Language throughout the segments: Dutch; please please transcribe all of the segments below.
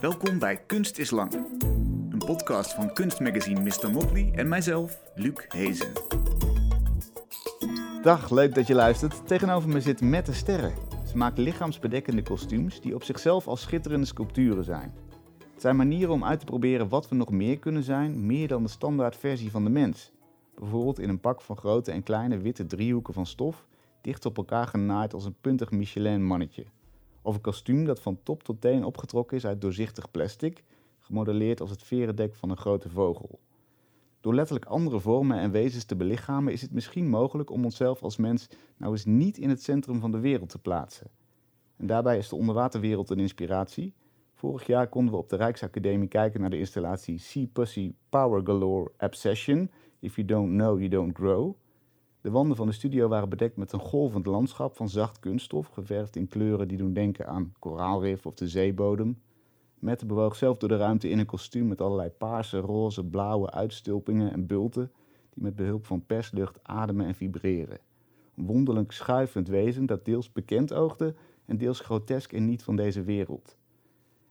Welkom bij Kunst is Lang. Een podcast van kunstmagazine Mr. Motley en mijzelf, Luc Hezen. Dag, leuk dat je luistert. Tegenover me zit Mette Sterren. Ze maakt lichaamsbedekkende kostuums die op zichzelf al schitterende sculpturen zijn. Het zijn manieren om uit te proberen wat we nog meer kunnen zijn, meer dan de standaard versie van de mens. Bijvoorbeeld in een pak van grote en kleine witte driehoeken van stof, dicht op elkaar genaaid als een puntig Michelin-mannetje. Of een kostuum dat van top tot teen opgetrokken is uit doorzichtig plastic, gemodelleerd als het verendek van een grote vogel. Door letterlijk andere vormen en wezens te belichamen is het misschien mogelijk om onszelf als mens nou eens niet in het centrum van de wereld te plaatsen. En daarbij is de onderwaterwereld een inspiratie. Vorig jaar konden we op de Rijksacademie kijken naar de installatie Sea Pussy Power Galore Obsession. If you don't know, you don't grow. De wanden van de studio waren bedekt met een golvend landschap van zacht kunststof, geverfd in kleuren die doen denken aan koraalrif of de zeebodem. Mette bewoog zelf door de ruimte in een kostuum met allerlei paarse, roze, blauwe uitstulpingen en bulten die met behulp van perslucht ademen en vibreren. Een wonderlijk schuivend wezen dat deels bekend oogde en deels grotesk en niet van deze wereld.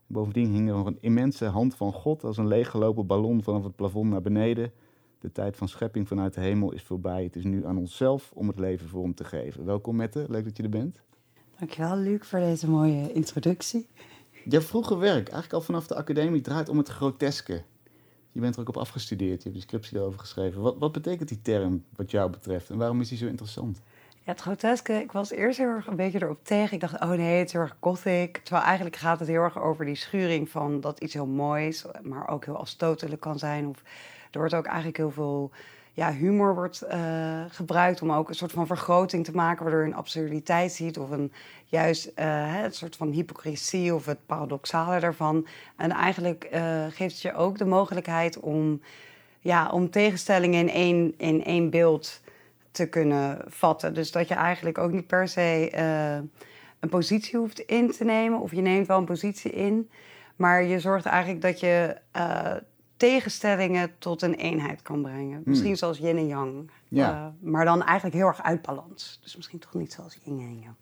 Bovendien hing er nog een immense hand van God als een leeggelopen ballon vanaf het plafond naar beneden. De tijd van schepping vanuit de hemel is voorbij. Het is nu aan onszelf om het leven vorm te geven. Welkom Mette, leuk dat je er bent. Dankjewel Luc voor deze mooie introductie. Jouw vroege werk, eigenlijk al vanaf de academie, draait om het groteske. Je bent er ook op afgestudeerd, je hebt een scriptie erover geschreven. Wat, wat betekent die term wat jou betreft en waarom is die zo interessant? Ja, het groteske, ik was eerst heel erg een beetje erop tegen. Ik dacht, oh nee, het is heel erg gothic. Terwijl eigenlijk gaat het heel erg over die schuring van dat iets heel moois, maar ook heel afstotelijk kan zijn. Of er wordt ook eigenlijk heel veel ja, humor wordt, uh, gebruikt om ook een soort van vergroting te maken, waardoor je een absurditeit ziet of een juist een soort van hypocrisie of het paradoxale daarvan. En eigenlijk uh, geeft het je ook de mogelijkheid om, ja, om tegenstellingen in één, in één beeld te kunnen vatten. Dus dat je eigenlijk ook niet per se een positie hoeft in te nemen, of je neemt wel een positie in, maar je zorgt eigenlijk dat je tegenstellingen tot een eenheid kan brengen. Hmm. Misschien zoals yin en yang. Ja. Uh, maar dan eigenlijk heel erg uit balans. Dus misschien toch niet zoals yin en yang.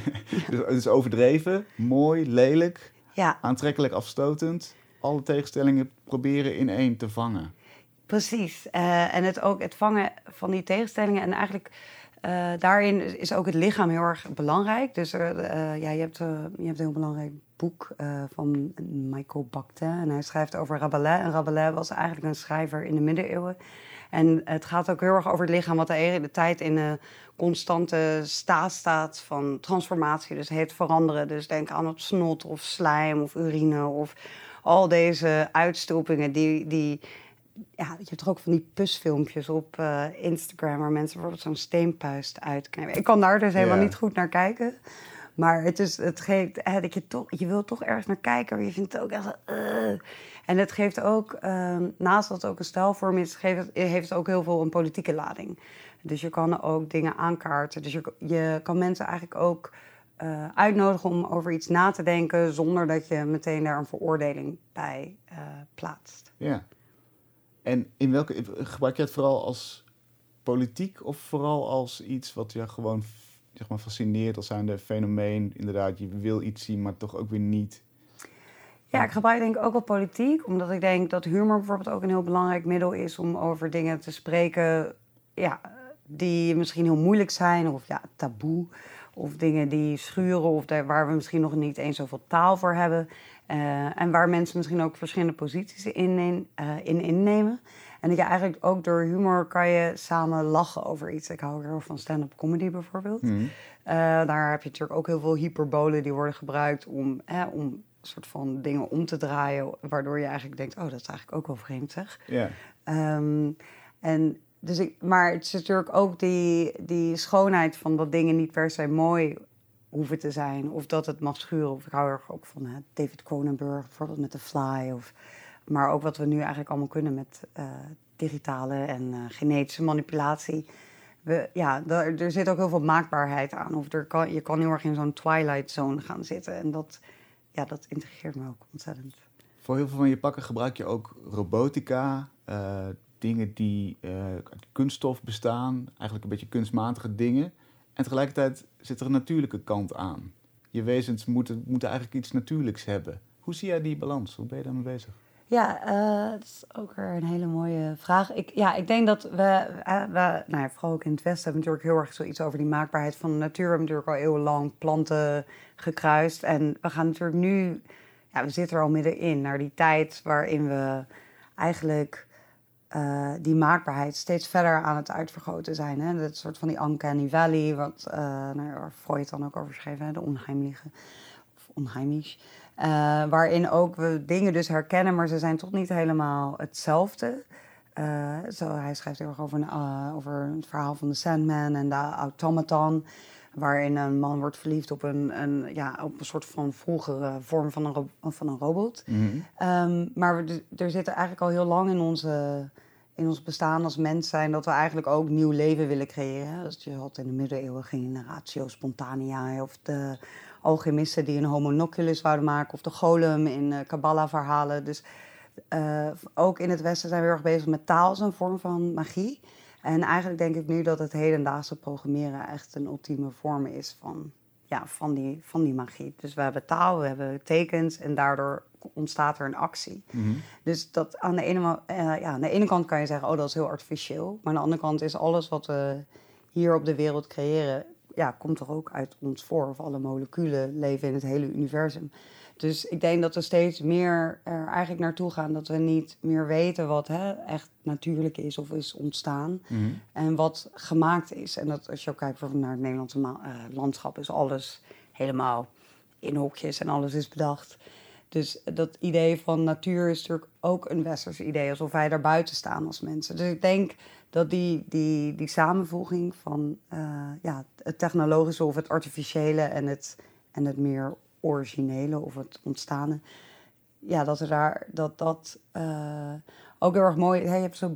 dus het is overdreven, mooi, lelijk, ja. aantrekkelijk, afstotend. Alle tegenstellingen proberen in één te vangen. Precies. Uh, en het ook het vangen van die tegenstellingen. En eigenlijk uh, daarin is ook het lichaam heel erg belangrijk. Dus ja, je, hebt, je hebt een heel belangrijk boek van Michael Bakhtin. En hij schrijft over Rabelais. En Rabelais was eigenlijk een schrijver in de middeleeuwen. En het gaat ook heel erg over het lichaam, wat de hele tijd in een constante staat staat van transformatie. Dus het veranderen. Dus denk aan het snot of slijm of urine of al deze uitstulpingen die. die ja, je hebt toch ook van die pusfilmpjes op uh, Instagram waar mensen bijvoorbeeld zo'n steenpuist uitknippen. Ik kan daar dus helemaal niet goed naar kijken. Maar het, is, het geeft hè, dat je toch, je wil toch ergens naar kijken, maar je vindt het ook echt. uh. En het geeft ook, ehm, naast dat het ook een stijlvorm is, geeft het, heeft het ook heel veel een politieke lading. Dus je kan ook dingen aankaarten. Dus je, je kan mensen eigenlijk ook uh, uitnodigen om over iets na te denken, zonder dat je meteen daar een veroordeling bij plaatst. Ja. En in welke, gebruik je het vooral als politiek of vooral als iets wat je gewoon zeg maar, fascineert als zijnde fenomeen? Inderdaad, je wil iets zien, maar toch ook weer niet. Ja, ik gebruik denk ik ook wel politiek, omdat ik denk dat humor bijvoorbeeld ook een heel belangrijk middel is om over dingen te spreken ja, die misschien heel moeilijk zijn of ja, taboe. Of dingen die schuren of daar, waar we misschien nog niet eens zoveel taal voor hebben. Uh, en waar mensen misschien ook verschillende posities in, uh, in innemen. En dat je eigenlijk ook door humor kan je samen lachen over iets. Ik hou heel erg van stand-up comedy bijvoorbeeld. Mm. Uh, daar heb je natuurlijk ook heel veel hyperbolen die worden gebruikt om, hè, om een soort van dingen om te draaien. Waardoor je eigenlijk denkt, oh, dat is eigenlijk ook wel vreemd zeg. Ja. Um, en dus ik, maar het is natuurlijk ook die, die schoonheid van dat dingen niet per se mooi hoeven te zijn. Of dat het mag schuren. Of ik hou er ook van hè, David Cronenberg, bijvoorbeeld met The Fly. Of, maar ook wat we nu eigenlijk allemaal kunnen met uh, digitale en uh, genetische manipulatie. We, ja, er, zit ook heel veel maakbaarheid aan. Of er kan, je kan heel erg in zo'n twilight zone gaan zitten. En dat, ja, dat integreert me ook ontzettend. Voor heel veel van je pakken gebruik je ook robotica, uh, dingen die uit kunststof bestaan, eigenlijk een beetje kunstmatige dingen. En tegelijkertijd zit er een natuurlijke kant aan. Je wezens moeten, moeten eigenlijk iets natuurlijks hebben. Hoe zie jij die balans? Hoe ben je daarmee bezig? Ja, uh, dat is ook weer een hele mooie vraag. Ik, ja, ik denk dat we, uh, we nou ja, vooral ook in het Westen, hebben natuurlijk heel erg zoiets over die maakbaarheid van de natuur. We hebben natuurlijk al eeuwenlang planten gekruist. En we gaan natuurlijk nu, ja, we zitten er al middenin, naar die tijd waarin we eigenlijk uh, die maakbaarheid steeds verder aan het uitvergroten zijn. Hè? Dat soort van die uncanny valley, wat uh, nou, waar Freud dan ook over schreef, hè? de onheimliche, of onheimisch. Uh, waarin ook we dingen dus herkennen, maar ze zijn toch niet helemaal hetzelfde. zo, hij schrijft heel erg over, een, over het verhaal van de Sandman en de automaton waarin een man wordt verliefd op een, een, ja, op een soort van vroegere vorm van een, van een robot. Mm um, maar we, er zitten eigenlijk al heel lang in onze, in ons bestaan als mens zijn dat we eigenlijk ook nieuw leven willen creëren. Dus je had in de middeleeuwen generatio spontanea of de alchemisten die een homonoculus zouden maken of de golem in uh, Kabbalah-verhalen. Dus uh, ook in het Westen zijn we heel erg bezig met taal als een vorm van magie. En eigenlijk denk ik nu dat het hedendaagse programmeren echt een ultieme vorm is van, ja, van, die, van die magie. Dus we hebben taal, we hebben tekens en daardoor ontstaat er een actie. Mhm. Dus dat aan de, ene, uh, ja, aan de ene kant kan je zeggen, oh dat is heel artificieel. Maar aan de andere kant is alles wat we hier op de wereld creëren, ja, komt toch ook uit ons voor. Of alle moleculen leven in het hele universum. Dus ik denk dat we steeds meer er eigenlijk naartoe gaan dat we niet meer weten wat hè, echt natuurlijk is of is ontstaan. Mhm. En wat gemaakt is. En dat als je ook kijkt naar het Nederlandse uh, landschap, is alles helemaal in hokjes en alles is bedacht. Dus dat idee van natuur is natuurlijk ook een westers idee, alsof wij daar buiten staan als mensen. Dus ik denk dat die, die, die samenvoeging van uh, ja, het technologische of het artificiële en het, en het meer originele of het ontstaande. Ja, dat daar dat dat uh, ook heel erg mooi. Hey, je hebt zo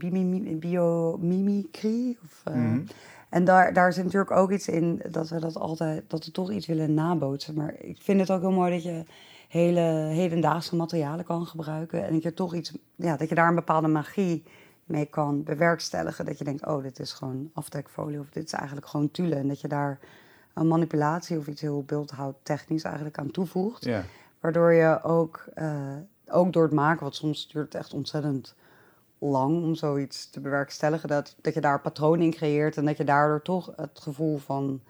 biomimicry. Of, uh, mm En daar, daar zit natuurlijk ook iets in dat we dat altijd, dat we toch iets willen nabootsen. Maar ik vind het ook heel mooi dat je hele hedendaagse materialen kan gebruiken. En dat je toch iets, ja, dat je daar een bepaalde magie mee kan bewerkstelligen. Dat je denkt, oh, dit is gewoon afdekfolie of dit is eigenlijk gewoon tulle. En dat je daar een manipulatie of iets heel beeldhoudtechnisch eigenlijk aan toevoegt. Ja. Waardoor je ook, uh, ook door het maken, wat soms duurt echt ontzettend lang om zoiets te bewerkstelligen, dat, dat je daar patronen in creëert en dat je daardoor toch het gevoel van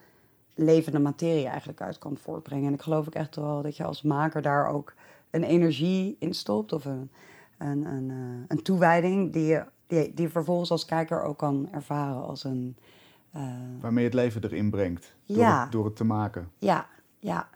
levende materie eigenlijk uit kan voortbrengen. En ik geloof ook echt wel dat je als maker daar ook een energie in stopt of een, een, een, uh, een toewijding die je, die, die je vervolgens als kijker ook kan ervaren als een, Waarmee je het leven erin brengt, door, het, door het te maken. Ja, ja.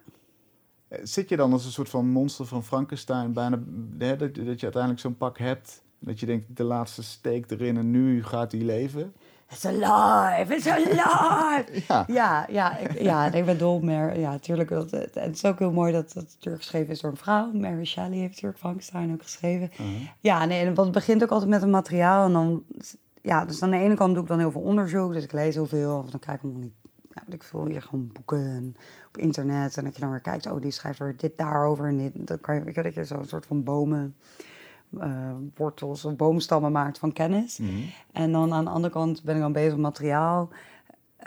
Eh, zit je dan als een soort van monster van Frankenstein, bijna, hè, dat, dat je uiteindelijk zo'n pak hebt, dat je denkt, de laatste steek erin en nu gaat hij leven? It's alive, it's alive! ja. Ja, ja, ik, ja, ik ben dol, maar ja, natuurlijk. Het, het, is ook heel mooi dat het natuurlijk geschreven is door een vrouw. Mary Shelley heeft natuurlijk Frankenstein ook geschreven. Uh-huh. Ja, nee, want het begint ook altijd met een materiaal en dan ja, dus aan de ene kant doe ik dan heel veel onderzoek. Dus ik lees heel veel. Of dan kijk ik nog niet. Ja, ik voel je gewoon boeken op internet. En dat je dan weer kijkt. Oh, die schrijft er dit daarover. En dit. Dan kan je, dat je zo'n soort van bomen. Uh, wortels of boomstammen maakt van kennis. Mhm. En dan aan de andere kant ben ik dan bezig met materiaal.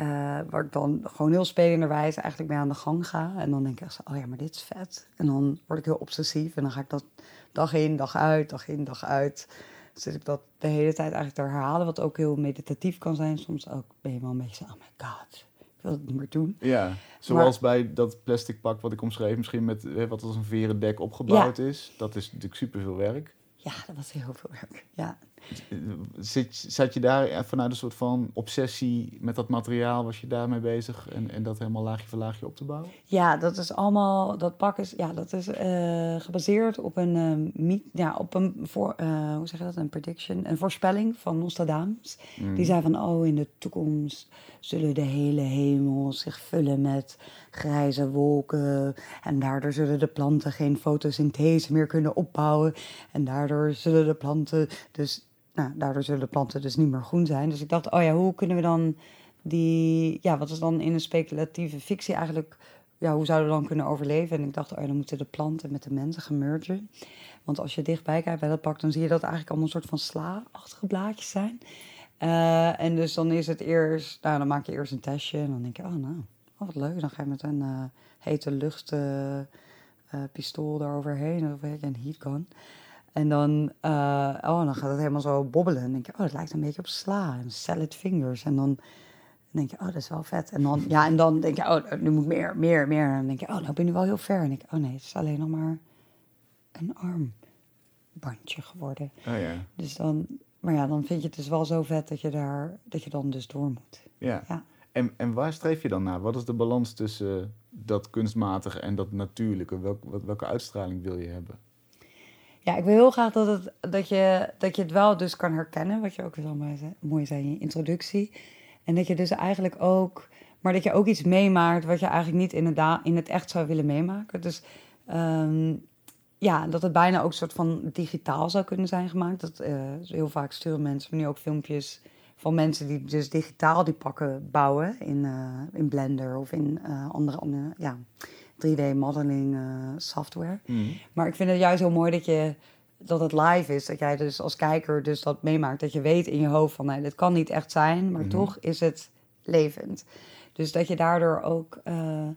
Uh, waar ik dan gewoon heel spelenderwijs eigenlijk mee aan de gang ga. En dan denk ik echt oh ja, maar dit is vet. En dan word ik heel obsessief. En dan ga ik dat dag in, dag uit, dag in, dag uit zit ik dat de hele tijd eigenlijk te herhalen. Wat ook heel meditatief kan zijn. Soms ook ben je wel een beetje zo, oh my god, ik wil het niet meer doen. Ja, zoals bij dat plastic pak wat ik omschreef. Misschien met wat als een veren dek opgebouwd is. Dat is natuurlijk superveel werk. Ja, dat was heel veel werk, ja. Zit, zat je daar vanuit een soort van obsessie met dat materiaal, was je daarmee bezig en, en dat helemaal laagje voor laagje op te bouwen? Ja, dat is allemaal, dat pak is, ja, dat is uh, gebaseerd op een, uh, ja, op een voor, uh, hoe zeg je dat, een prediction, een voorspelling van Nostradamus. Mm. Die zei van, oh, in de toekomst zullen de hele hemel zich vullen met grijze wolken. En daardoor zullen de planten geen fotosynthese meer kunnen opbouwen. En daardoor zullen de planten dus nou, daardoor zullen de planten dus niet meer groen zijn. Dus ik dacht, oh ja, hoe kunnen we dan die, ja, wat is dan in een speculatieve fictie eigenlijk, ja, hoe zouden we dan kunnen overleven? En ik dacht, oh ja, dan moeten de planten met de mensen gaan. Want als je dichtbij kijkt bij dat pak, dan zie je dat eigenlijk allemaal een soort van sla-achtige blaadjes zijn. Uh, en dus dan is het eerst, nou, dan maak je eerst een testje en dan denk je, oh nou, oh, wat leuk. Dan ga je met een uh, hete lucht uh, eh, pistool eroverheen, of een heatgun. En dan, eh, oh, dan gaat het helemaal zo bobbelen. En dan denk je, oh, dat lijkt een beetje op sla en salad fingers. En dan denk je, oh, dat is wel vet. En dan, ja, en dan denk je, oh, nu moet meer, meer, meer. En dan denk je, oh, nou ben je wel heel ver. En denk je, oh nee, het is alleen nog maar een armbandje geworden. Oh ja. Dus dan, maar ja, dan vind je het dus wel zo vet dat je daar, dat je dan dus door moet. Ja. Ja. En, en waar streef je dan naar? Wat is de balans tussen dat kunstmatige en dat natuurlijke? Welk, wat- welke uitstraling wil je hebben? Ja, ik wil heel graag dat, het, dat, je, dat je het wel dus kan herkennen, wat je ook zo mooi zei, in je introductie. En dat je dus eigenlijk ook, maar dat je ook iets meemaakt wat je eigenlijk niet in het, in het echt zou willen meemaken. Dus ehm, ja, dat het bijna ook een soort van digitaal zou kunnen zijn gemaakt. Dat, eh, heel vaak sturen mensen me nu ook filmpjes van mensen die dus digitaal die pakken bouwen in, eh, in Blender of in eh, andere, andere ja, 3D modeling eh, software. Maar ik vind het juist heel mooi dat, je, dat het live is. Dat jij dus als kijker dus dat meemaakt. Dat je weet in je hoofd van, nee, dit kan niet echt zijn. Maar toch is het levend. Dus dat je daardoor ook... eh,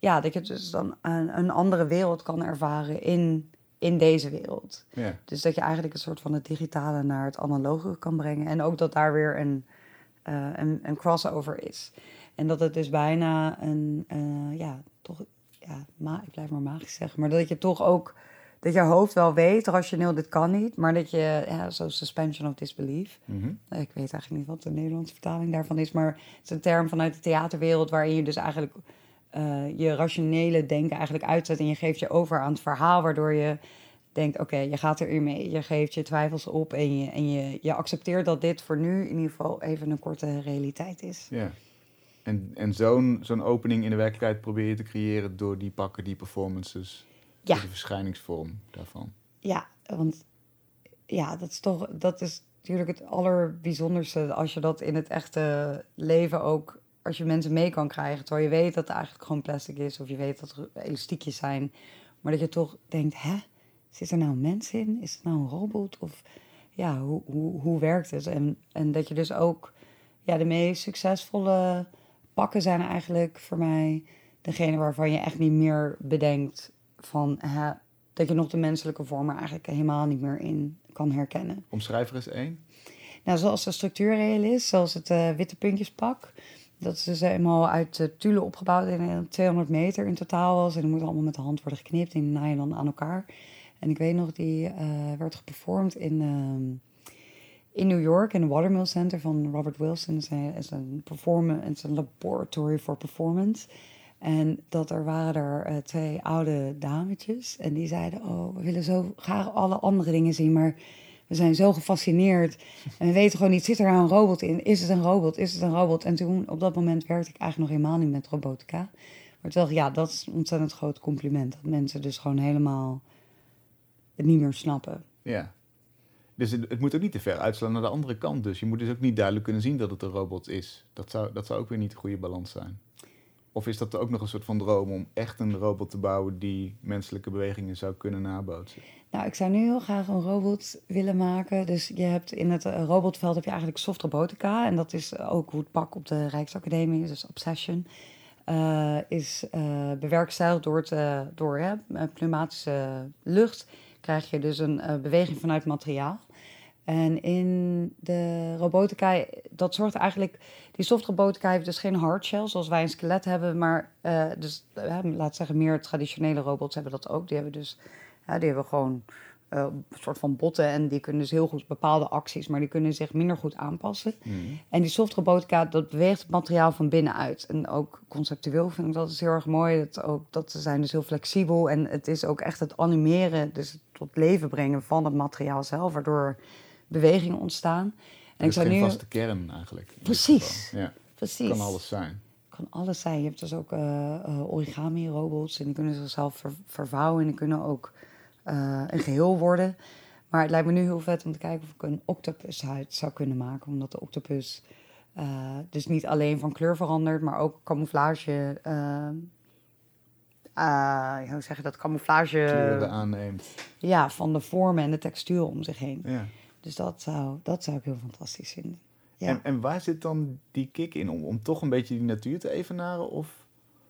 ja, dat je dus dan een, een andere wereld kan ervaren in, in deze wereld. Dus dat je eigenlijk een soort van het digitale naar het analoge kan brengen. En ook dat daar weer een, eh, een, een crossover is. En dat het dus bijna een, ja, toch, ja, ma ik blijf maar magisch zeggen. Maar dat je toch ook, dat je hoofd wel weet, rationeel, dit kan niet. Maar dat je, ja, zo suspension of disbelief. Mhm. Ik weet eigenlijk niet wat de Nederlandse vertaling daarvan is. Maar het is een term vanuit de theaterwereld waarin je dus eigenlijk eh, je rationele denken eigenlijk uitzet. En je geeft je over aan het verhaal, waardoor je denkt, oké, je gaat erin mee. Je geeft je twijfels op en, je, en je, je accepteert dat dit voor nu in ieder geval even een korte realiteit is. Ja. En, en zo'n zo'n opening in de werkelijkheid probeer je te creëren door die pakken, die performances, Ja. de verschijningsvorm daarvan. Ja, want ja, dat is toch, dat is natuurlijk het allerbijzonderste als je dat in het echte leven ook, als je mensen mee kan krijgen, terwijl je weet dat het eigenlijk gewoon plastic is of je weet dat er elastiekjes zijn, maar dat je toch denkt, hè, zit er nou een mens in? Is het nou een robot? Of ja, hoe, hoe, hoe werkt het? En, en dat je dus ook, ja, de meest succesvolle pakken zijn eigenlijk voor mij degene waarvan je echt niet meer bedenkt van, hè, dat je nog de menselijke vorm er eigenlijk helemaal niet meer in kan herkennen. Omschrijf er eens één. Nou, zoals de structuurreel is, zoals het eh, witte puntjespak. Dat is dus helemaal uit uh, tulle opgebouwd en eh, 200 meter in totaal was. En die moet allemaal met de hand worden geknipt en dan aan elkaar. En ik weet nog, die eh, werd geperformd in, ehm, in New York in de Watermill Center van Robert Wilson. Het is een, performance, het een laboratory for performance. En dat er waren er eh, twee oude dametjes. En die zeiden, oh, we willen zo graag alle andere dingen zien, maar we zijn zo gefascineerd. En we weten gewoon niet, zit er nou een robot in? Is het een robot? Is het een robot? En toen, op dat moment werkte ik eigenlijk nog helemaal niet met robotica. Maar ik, ja, dat is een ontzettend groot compliment. Dat mensen dus gewoon helemaal het niet meer snappen. Ja. Dus het, moet ook niet te ver uitslaan naar de andere kant. Dus je moet dus ook niet duidelijk kunnen zien dat het een robot is. Dat zou, dat zou ook weer niet een goede balans zijn. Of is dat ook nog een soort van droom om echt een robot te bouwen die menselijke bewegingen zou kunnen nabootsen? Nou, ik zou nu heel graag een robot willen maken. Dus je hebt in het eh, robotveld heb je eigenlijk soft robotica. En dat is ook hoe het pak op de Rijksacademie dus Obsession. eh, is eh bewerkstelligd door, door pneumatische lucht. Krijg je dus een beweging vanuit materiaal. En in de robotica, dat zorgt eigenlijk... Die soft robotica heeft dus geen hardshell zoals wij een skelet hebben. Maar eh, dus, eh, laat zeggen, meer traditionele robots hebben dat ook. Die hebben dus die hebben gewoon eh, een soort van botten en die kunnen dus heel goed bepaalde acties, maar die kunnen zich minder goed aanpassen. En die soft robotica, dat beweegt het materiaal van binnenuit. En ook conceptueel vind ik dat is heel erg mooi. Dat, ook, dat ze zijn dus heel flexibel en het is ook echt het animeren, dus het tot leven brengen van het materiaal zelf, waardoor bewegingen ontstaan. En is zou nu- vaste kern eigenlijk. Precies. Ja, Precies. kan alles zijn. kan alles zijn. Je hebt dus ook eh, eh, origami-robots en die kunnen zichzelf ver- vervouwen en die kunnen ook eh, een geheel worden. Maar het lijkt me nu heel vet om te kijken of ik een octopushuid zou kunnen maken. Omdat de octopus dus niet alleen van kleur verandert, maar ook camouflage. hoe zeg je dat? Camouflage Kleuren aanneemt. ja, van de vormen en de textuur om zich heen. Ja. Dus dat zou, dat zou ik heel fantastisch vinden. Ja. En, en waar zit dan die kick in? Om, om toch een beetje die natuur te evenaren? Of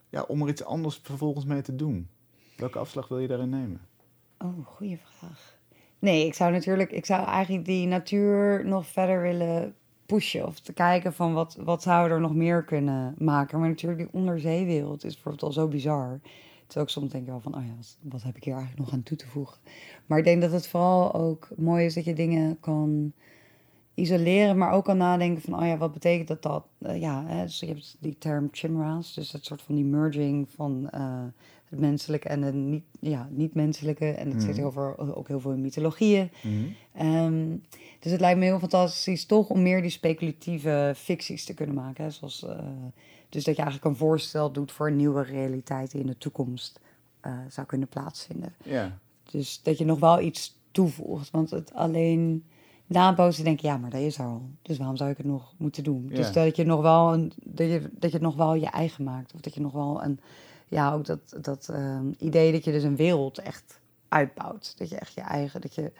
ja, om er iets anders vervolgens mee te doen? Welke afslag wil je daarin nemen? Oh, goede vraag. Nee, ik zou natuurlijk, ik zou eigenlijk die natuur nog verder willen pushen. Of te kijken van wat, wat zou er nog meer kunnen maken. Maar natuurlijk, die onderzeewereld is bijvoorbeeld al zo bizar. Is ook soms denk je wel van, oh ja, wat, heb ik hier eigenlijk nog aan toe te voegen? Maar ik denk dat het vooral ook mooi is dat je dingen kan isoleren, maar ook kan nadenken van, oh ja, wat betekent dat dat? Uh, ja, hè, dus je hebt die term chimera's, dus dat soort van die merging van uh, het menselijke en het niet, ja, niet-menselijke. En het zit heel veel, ook heel veel in mythologieën. Mhm. Um, dus het lijkt me heel fantastisch toch om meer die speculatieve ficties te kunnen maken. Hè? Zoals, uh, dus dat je eigenlijk een voorstel doet voor een nieuwe realiteit die in de toekomst zou kunnen plaatsvinden. Ja. Dus dat je nog wel iets toevoegt. Want het alleen na een poos denk je, ja, maar dat is er al. Dus waarom zou ik het nog moeten doen? Ja. Dus dat je nog wel een, dat je, dat je het nog wel je eigen maakt. Of dat je nog wel een, ja, ook dat, dat um, idee dat je dus een wereld echt uitbouwt. Dat je echt je eigen, dat je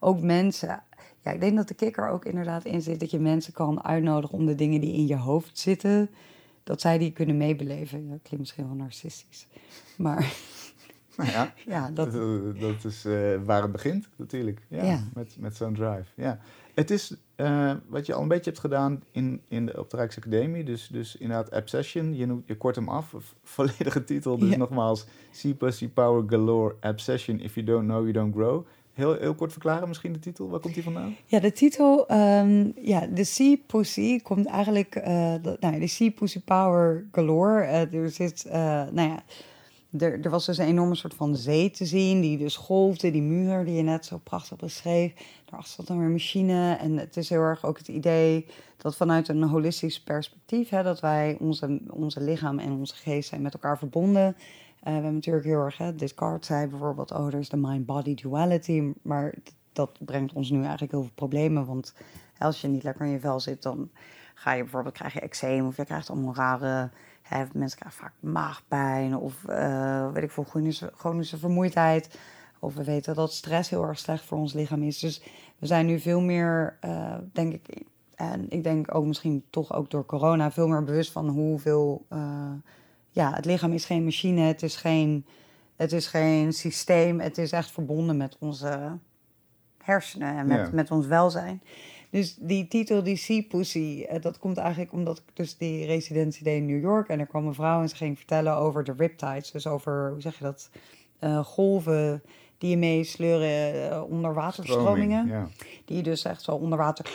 ook mensen. Ja, ik denk dat de kikker ook inderdaad in zit dat je mensen kan uitnodigen om de dingen die in je hoofd zitten, dat zij die kunnen meebeleven. Dat klinkt misschien wel narcistisch. Maar Nou ja, ja, dat, dat, dat is uh, waar het begint natuurlijk. Ja, Ja. Met, met zo'n drive. Ja. Het is uh, wat je al een beetje hebt gedaan in, in de, op de Rijksacademie. Dus, dus inderdaad Obsession. Je, noemt, je kort hem af. Volledige titel. Dus Ja. nogmaals. See Pussy Power Galore Obsession. If you don't know, you don't grow. Heel, heel kort verklaren misschien de titel. Waar komt die vandaan? Ja, de titel, ehm, ja, de Sea Pussy komt eigenlijk, eh, de, Sea Pussy Power galore. Eh, er zit, eh, nou ja, er, er was dus een enorme soort van zee te zien, die dus golfde, die muur die je net zo prachtig beschreef. Daarachter zat dan weer machine en het is heel erg ook het idee dat vanuit een holistisch perspectief, hè, dat wij onze, onze lichaam en onze geest zijn met elkaar verbonden. Eh, we hebben natuurlijk heel erg, hè, Descartes zei bijvoorbeeld, oh, er is de mind-body duality, maar dat brengt ons nu eigenlijk heel veel problemen, want als je niet lekker in je vel zit, dan ga je bijvoorbeeld, krijg je eczeem of je krijgt allemaal rare, hè, mensen krijgen vaak maagpijn of eh, weet ik veel, chronische, chronische vermoeidheid. Of we weten dat stress heel erg slecht voor ons lichaam is. Dus we zijn nu veel meer, eh, denk ik, en ik denk ook misschien toch ook door corona, veel meer bewust van hoeveel, ja, het lichaam is geen machine, het is geen, het is geen systeem, het is echt verbonden met onze hersenen en met, Ja. met ons welzijn. Dus die titel, die Sea Pussy, eh, dat komt eigenlijk omdat ik dus die residentie deed in New York. En er kwam een vrouw en ze ging vertellen over de riptides. Dus over, hoe zeg je dat, Eh, golven die je meesleuren uh, onder waterstromingen. Ja. Die dus echt zo onder water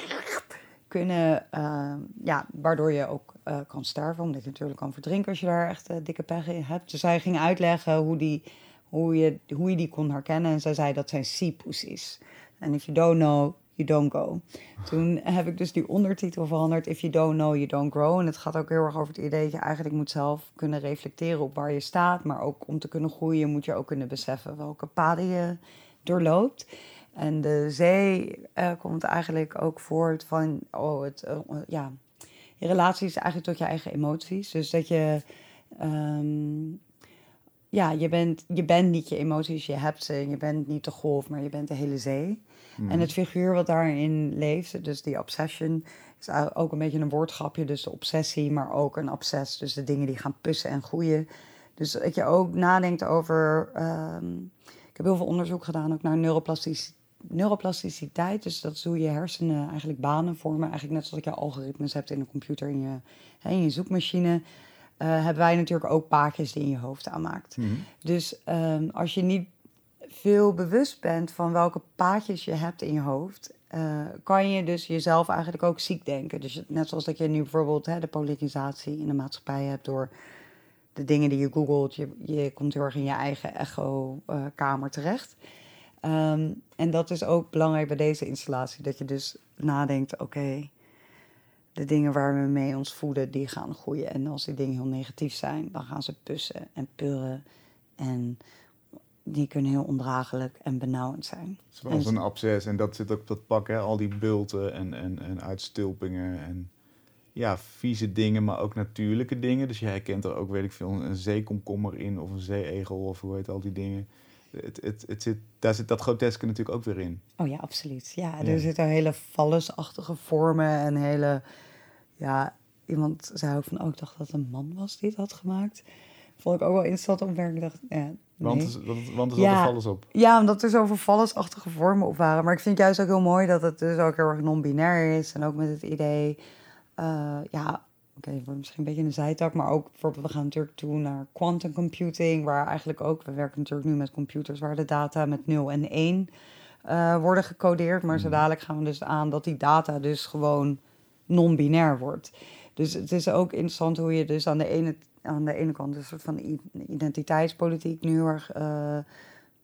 kunnen, eh, ja, waardoor je ook eh, kan sterven. Omdat je natuurlijk kan verdrinken als je daar echt eh, dikke pech in hebt. Dus zij ging uitleggen hoe, die, hoe, je, hoe je die kon herkennen. En zij zei dat zijn sea pussies. En if you don't know, you don't go. Toen heb ik dus die ondertitel veranderd. If you don't know, you don't grow. En het gaat ook heel erg over het idee dat je eigenlijk moet zelf kunnen reflecteren op waar je staat. Maar ook om te kunnen groeien moet je ook kunnen beseffen welke paden je doorloopt. En de zee eh, komt eigenlijk ook voort van, oh, het, ja, je relatie is eigenlijk tot je eigen emoties. Dus dat je, ehm, ja, je bent, je bent niet je emoties, je hebt ze. Je bent niet de golf, maar je bent de hele zee. En het figuur wat daarin leeft, dus die obsession, is ook een beetje een woordgrapje. Dus de obsessie, maar ook een obsess. Dus de dingen die gaan pussen en groeien. Dus dat je ook nadenkt over. ehm, ik heb heel veel onderzoek gedaan ook naar neuroplastici- neuroplasticiteit. Dus dat is hoe je hersenen eigenlijk banen vormen. Eigenlijk net zoals je algoritmes hebt in een computer, in je, in je zoekmachine. eh, hebben wij natuurlijk ook paadjes die in je hoofd aanmaakt. Mhm. Dus ehm, als je niet veel bewust bent van welke paadjes je hebt in je hoofd, eh, kan je dus jezelf eigenlijk ook ziek denken. Dus net zoals dat je nu bijvoorbeeld hè, de polarisatie in de maatschappij hebt door de dingen die je googelt. Je, je komt heel erg in je eigen echo-kamer terecht. Ehm, en dat is ook belangrijk bij deze installatie, dat je dus nadenkt, oké, de dingen waar we mee ons voeden, die gaan groeien. En als die dingen heel negatief zijn, dan gaan ze pussen en purren. En die kunnen heel ondraaglijk en benauwend zijn. Zoals En- een absces. En dat zit ook op dat pak, hè? al die bulten en, en, en uitstulpingen. En ja, vieze dingen, maar ook natuurlijke dingen. Dus je herkent er ook, weet ik veel, een zeekomkommer in of een zeeegel of hoe heet al die dingen. Het, het, het zit, daar zit dat groteske natuurlijk ook weer in. Oh ja, absoluut. Ja, Ja. er zitten hele vallusachtige vormen en hele... Ja, iemand zei ook van, oh, ik dacht dat het een man was die het had gemaakt. Vond ik ook wel interessant om te merken. Ik dacht, ja, Want, Nee. er- want er Ja. zat alles op. Ja, omdat er zoveel vallensachtige vormen op waren. Maar ik vind het juist ook heel mooi dat het dus ook heel erg non-binair is. En ook met het idee, eh, ja, oké, het wordt misschien een beetje een zijtak. Maar ook bijvoorbeeld, we gaan natuurlijk toe naar quantum computing. Waar eigenlijk ook, we werken natuurlijk nu met computers waar de data met 0 en 1 eh, worden gecodeerd. Maar zo Mhm. dadelijk gaan we dus aan dat die data dus gewoon non-binair wordt. Dus het is ook interessant hoe je dus aan de ene, aan de ene kant een soort van identiteitspolitiek nu heel erg eh,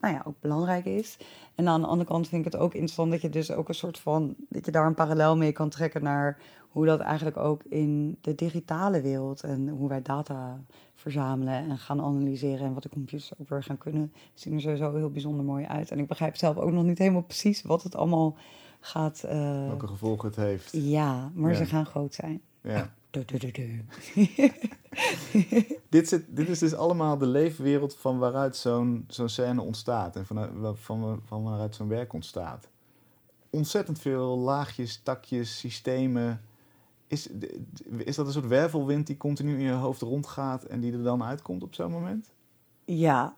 nou ja, ook belangrijk is. En aan de andere kant vind ik het ook interessant dat je dus ook een soort van dat je daar een parallel mee kan trekken naar hoe dat eigenlijk ook in de digitale wereld en hoe wij data verzamelen en gaan analyseren en wat de computers ook weer gaan kunnen, zien er sowieso heel bijzonder mooi uit. En ik begrijp zelf ook nog niet helemaal precies wat het allemaal gaat. eh, Welke gevolgen het heeft. ja, maar Ja. ze gaan groot zijn. Ja. Dit, zit, dit is dus allemaal de leefwereld van waaruit zo'n scène ontstaat. En van, van, van waaruit zo'n werk ontstaat. Ontzettend veel laagjes, takjes, systemen. Is, is dat een soort wervelwind die continu in je hoofd rondgaat en die er dan uitkomt op zo'n moment? Ja,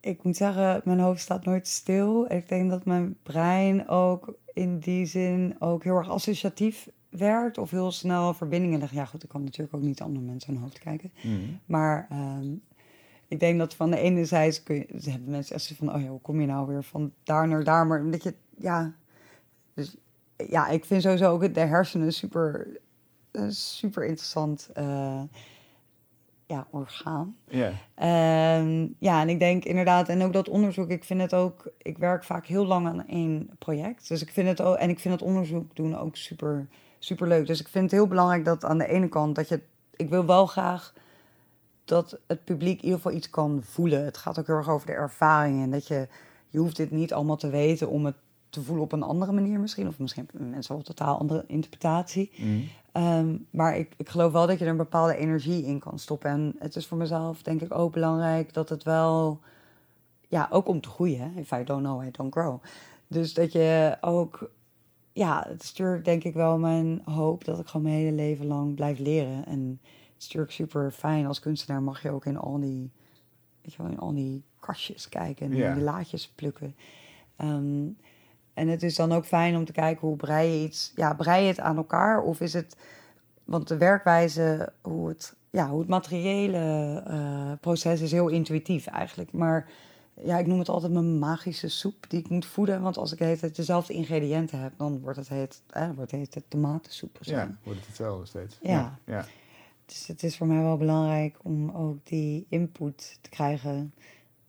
ik moet zeggen, mijn hoofd staat nooit stil. Ik denk dat mijn brein ook in die zin ook heel erg associatief werkt of heel snel verbindingen legt. Ja, goed, ik kan natuurlijk ook niet andere mensen hun hoofd kijken. Maar ehm, ik denk dat van de ene zijde kun je, hebben mensen echt van, oh ja, hoe kom je nou weer van daar naar daar? Maar omdat je, ja, dus ja, ik vind sowieso ook de hersenen super, een super interessant eh, ja, orgaan. Ja. Ehm, ja, en ik denk inderdaad, en ook dat onderzoek, ik vind het ook, ik werk vaak heel lang aan één project. Dus ik vind het ook, en ik vind het onderzoek doen ook super, super leuk. Dus ik vind het heel belangrijk dat aan de ene kant dat je, ik wil wel graag dat het publiek in ieder geval iets kan voelen. Het gaat ook heel erg over de ervaring en dat je, je hoeft dit niet allemaal te weten om het te voelen op een andere manier misschien. Of misschien mensen wel een totaal andere interpretatie. Mhm. Ehm, maar ik, ik geloof wel dat je er een bepaalde energie in kan stoppen. En het is voor mezelf denk ik ook belangrijk dat het wel... Ja, ook om te groeien. hè. If I don't know, I don't grow. Dus dat je ook... Ja, het natuurlijk denk ik wel mijn hoop dat ik gewoon mijn hele leven lang blijf leren. En het is natuurlijk super fijn als kunstenaar mag je ook in al die... Weet je wel, in al die kastjes kijken en Ja. die laadjes plukken. Ehm, en het is dan ook fijn om te kijken hoe brei je iets, ja, brei je het aan elkaar of is het, want de werkwijze, hoe het, ja, hoe het materiële eh, proces is heel intuïtief eigenlijk. Maar ja, ik noem het altijd mijn magische soep die ik moet voeden, want als ik de hele tijd dezelfde ingrediënten heb, dan wordt het heet, eh, wordt het heet tomatensoep. of zo. Ja, wordt het hetzelfde steeds. Ja. ja. Dus het is voor mij wel belangrijk om ook die input te krijgen.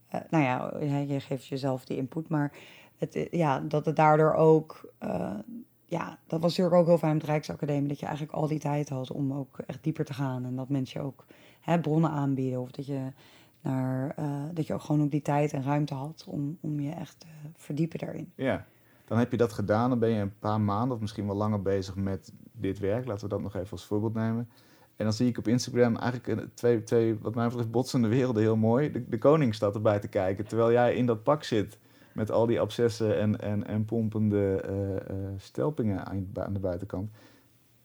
Eh, nou ja, je- je geeft jezelf die input, maar het, eh, ja, dat het daardoor ook. eh, ja, dat was natuurlijk ook heel fijn met de Rijksacademie, dat je eigenlijk al die tijd had om ook echt dieper te gaan. En dat mensen je ook hè, bronnen aanbieden. Of dat je, naar, eh, dat je ook gewoon ook die tijd en ruimte had om, om je echt te verdiepen daarin. Ja, dan heb je dat gedaan. Dan ben je een paar maanden of misschien wel langer bezig met dit werk. Laten we dat nog even als voorbeeld nemen. En dan zie ik op Instagram eigenlijk twee, twee wat mij betreft, botsende werelden heel mooi. De, de koning staat erbij te kijken, terwijl jij in dat pak zit met al die abscessen en, en, en pompende eh, eh, stelpingen aan de buitenkant.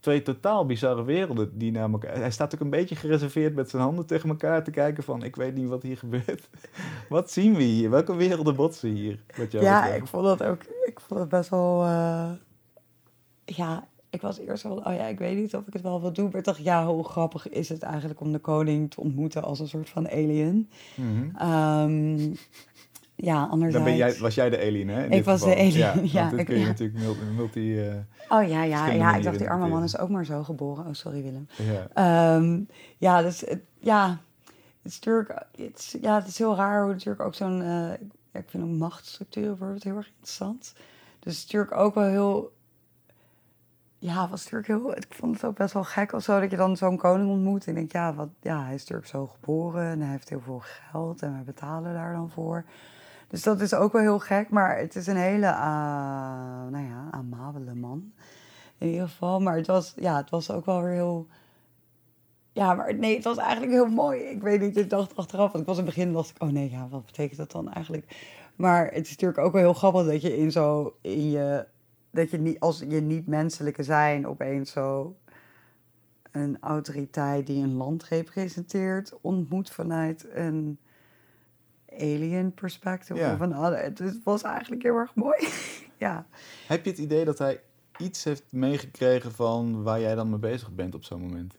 Twee totaal bizarre werelden die naar elkaar... Hij staat ook een beetje gereserveerd met zijn handen tegen elkaar te kijken van... ik weet niet wat hier gebeurt. wat zien we hier? Welke werelden botsen hier? Wat jou Ja, betreft? ik vond dat ook. Ik vond het best wel. eh, ja, ik was eerst wel. Oh ja, ik weet niet of ik het wel wil doen. Maar ik dacht, ja, hoe grappig is het eigenlijk om de koning te ontmoeten als een soort van alien? Mhm. Ehm, ja, anderzijds. Dan ben jij, was jij de alien, hè? Ik was de geval. alien, Ja, ja, ik- kun je ja. natuurlijk multi... eh, Oh ja, ja, ja. Ik dacht, die arme man is ook maar zo geboren. Oh, sorry Willem. ja. Ehm, ja, dus het- ja, het is natuurlijk, het is, ja, het is heel raar hoe natuurlijk ook zo'n, ja, ik vind ook machtsstructuren bijvoorbeeld heel erg interessant. Dus het is natuurlijk ook wel heel, ja, was natuurlijk heel, ik vond het ook best wel gek of zo dat je dan zo'n koning ontmoet en denk, ja, wat, ja, hij is natuurlijk zo geboren en hij heeft heel veel geld en wij betalen daar dan voor. Dus dat is ook wel heel gek, maar het is een hele, ah, nou ja, amabele man. In ieder geval, maar het was, ja, het was ook wel weer heel... Ja, maar nee, het was eigenlijk heel mooi. Ik weet niet, ik dacht achteraf, want ik was in het begin, dacht ik, oh nee, ja, wat betekent dat dan eigenlijk? Maar het is natuurlijk ook wel heel grappig dat je in zo, in je, dat je niet, als je niet-menselijke zijn, opeens zo een autoriteit die een land representeert, ontmoet vanuit een alien perspective. Ja. Of een ander. Het was eigenlijk heel erg mooi. ja. Heb je het idee dat hij iets heeft meegekregen van waar jij dan mee bezig bent op zo'n moment?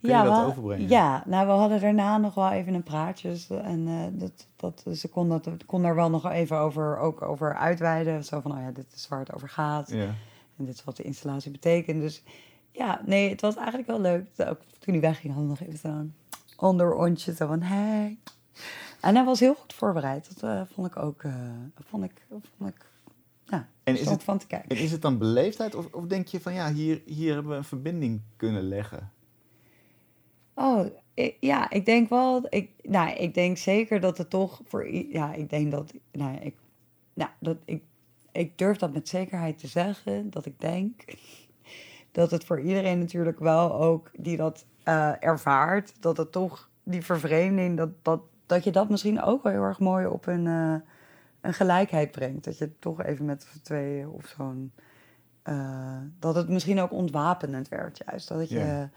Kun je dat we overbrengen? Ja, nou, we hadden daarna nog wel even een praatje. dus, En eh, dat, dat, ze kon, dat, kon daar wel nog even over, ook over uitweiden. Zo van, oh ja, dit is waar het over gaat. Ja. En dit is wat de installatie betekent. Dus ja, nee, het was eigenlijk wel leuk. Ook toen hij wegging, hadden we nog even zo'n onderontje. Zo van, hey. En hij was heel goed voorbereid. Dat eh, vond ik ook, eh, vond ik, vond ik, ja, En is het- van te kijken. En is het dan beleefdheid of, of denk je van ja, hier, hier hebben we een verbinding kunnen leggen? Oh, ik- ja, ik denk wel. Ik, nou, ik denk zeker dat het toch voor. Ja, ik denk dat. Nou, ik, nou, dat ik, ik durf dat met zekerheid te zeggen. Dat ik denk dat het voor iedereen natuurlijk wel ook die dat eh, ervaart. Dat het toch die vervreemding. Dat, dat, dat je dat misschien ook wel heel erg mooi op een, eh, een gelijkheid brengt. Dat je toch even met z'n tweeën of zo'n. eh, dat het misschien ook ontwapenend werkt, juist. Dat je.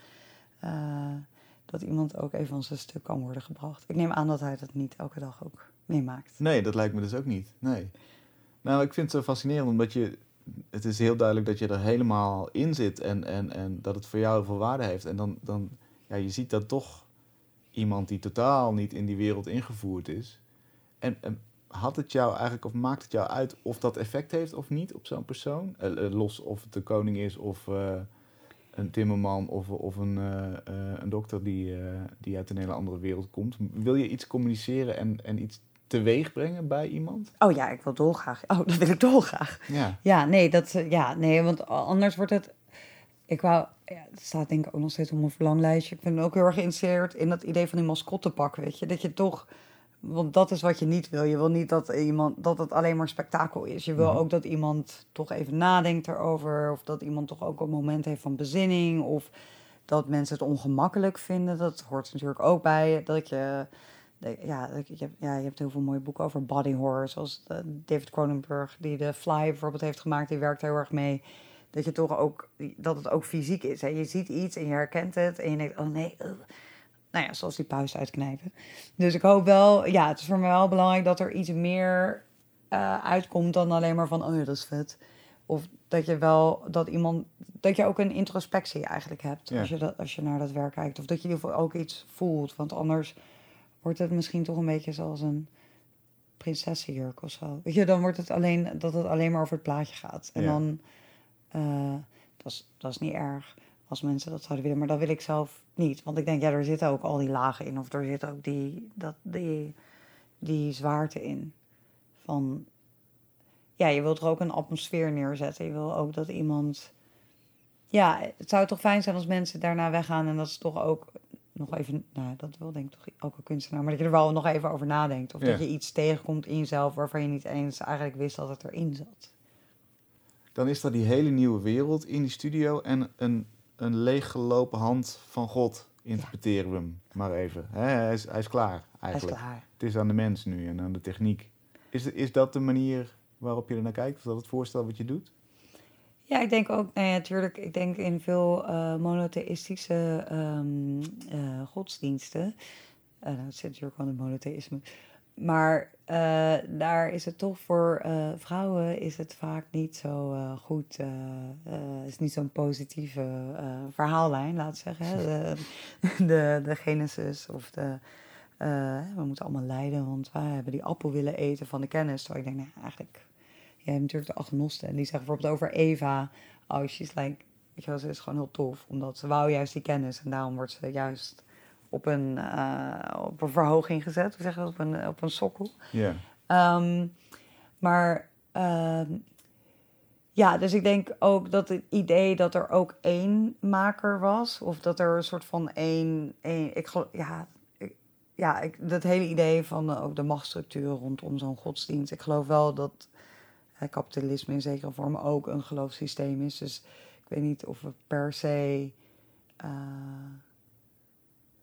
Eh, dat iemand ook even van zijn stuk kan worden gebracht. Ik neem aan dat hij dat niet elke dag ook meemaakt. Nee, dat lijkt me dus ook niet. Nee. Nou, ik vind het zo fascinerend omdat je. Het is heel duidelijk dat je er helemaal in zit en, en, en dat het voor jou heel veel waarde heeft. En dan, dan ja, je ziet dat toch iemand die totaal niet in die wereld ingevoerd is. En, en had het jou eigenlijk, of maakt het jou uit of dat effect heeft of niet op zo'n persoon? Eh, eh, los of het de koning is of eh, een timmerman of, of een, een dokter die, die uit een hele andere wereld komt. Wil je iets communiceren en, en iets teweeg brengen bij iemand? Oh ja, ik wil dolgraag. Oh, dat wil ik dolgraag. Ja. Ja, nee, dat, ja, nee, want anders wordt het... Ik wou... Ja, het staat denk ik ook nog steeds op mijn verlanglijstje. Ik ben ook heel erg geïnteresseerd in dat idee van die mascottepak, weet je. Dat je toch... Want dat is wat je niet wil. Je wil niet dat, iemand, dat het alleen maar spektakel is. Je wil Mhm. ook dat iemand toch even nadenkt erover. Of dat iemand toch ook een moment heeft van bezinning. Of dat mensen het ongemakkelijk vinden. Dat hoort natuurlijk ook bij. Dat je... Ja, je, hebt- ja, je hebt heel veel mooie boeken over body horror. Zoals de- David Cronenberg, die de Fly bijvoorbeeld heeft gemaakt. Die werkt heel erg mee. Dat je toch ook... Dat het ook fysiek is. Hè? Je ziet iets en je herkent het. En je denkt, oh nee... Nou ja, zoals die puist uitknijpen. Dus ik hoop wel... Ja, het is voor mij wel belangrijk dat er iets meer eh, uitkomt dan alleen maar van... Oh ja, dat is vet. Of dat je wel... Dat iemand... Dat je ook een introspectie eigenlijk hebt. Ja. Als, je dat, als je naar dat werk kijkt. Of dat je in ieder geval ook iets voelt. Want anders wordt het misschien toch een beetje zoals een prinsessenjurk of zo. Weet je, dan wordt het alleen dat het alleen maar over het plaatje gaat. En Ja. dan, eh, dat, is, dat is niet erg als mensen dat zouden willen, maar dat wil ik zelf niet. Want ik denk, ja, er zitten ook al die lagen in, of er zit ook die, dat, die, die zwaarte in. Van, ja, je wilt er ook een atmosfeer neerzetten. Je wil ook dat iemand. Ja, het zou toch fijn zijn als mensen daarna weggaan en dat ze toch ook nog even, nou, dat wil denk ik toch ook een kunstenaar, maar dat je er wel nog even over nadenkt. Of Ja. dat je iets tegenkomt in jezelf waarvan je niet eens eigenlijk wist dat het erin zat. Dan is er die hele nieuwe wereld in die studio en een, een leeggelopen hand van God interpreteren we hem maar even. Hij, is, hij is klaar Hij is eigenlijk. klaar. Het is aan de mens nu en aan de techniek. Is, is dat de manier waarop je er naar kijkt? Is dat het voorstel wat je doet? Ja, ik denk ook, nou ja, natuurlijk, ik denk in veel eh, monotheïstische ehm, eh, godsdiensten, eh nou, het zit natuurlijk wel in het monotheïsme, maar eh, daar is het toch voor eh, vrouwen is het vaak niet zo eh, goed, eh, is niet zo'n positieve verhaallijn, laat ik zeggen. De, de, Genesis of de, we moeten allemaal lijden, want wij hebben die appel willen eten van de kennis. Terwijl ik denk, nou, eigenlijk je hebt natuurlijk de agnosten. En die zeggen bijvoorbeeld over Eva. Oh, she's like... Weet je wel, ze is gewoon heel tof. Omdat ze wou juist die kennis. En daarom wordt ze juist op een, eh, op een verhoging gezet. Hoe zeg je dat? Op een, op een sokkel. Ja. Ehm, maar ehm, ja, dus ik denk ook dat het idee dat er ook één maker was, of dat er een soort van één. één ik geloof, ja, ik, ja ik, dat hele idee van eh, ook de machtsstructuur rondom zo'n godsdienst. Ik geloof wel dat eh, kapitalisme in zekere vorm ook een geloofssysteem is. Dus ik weet niet of we per se.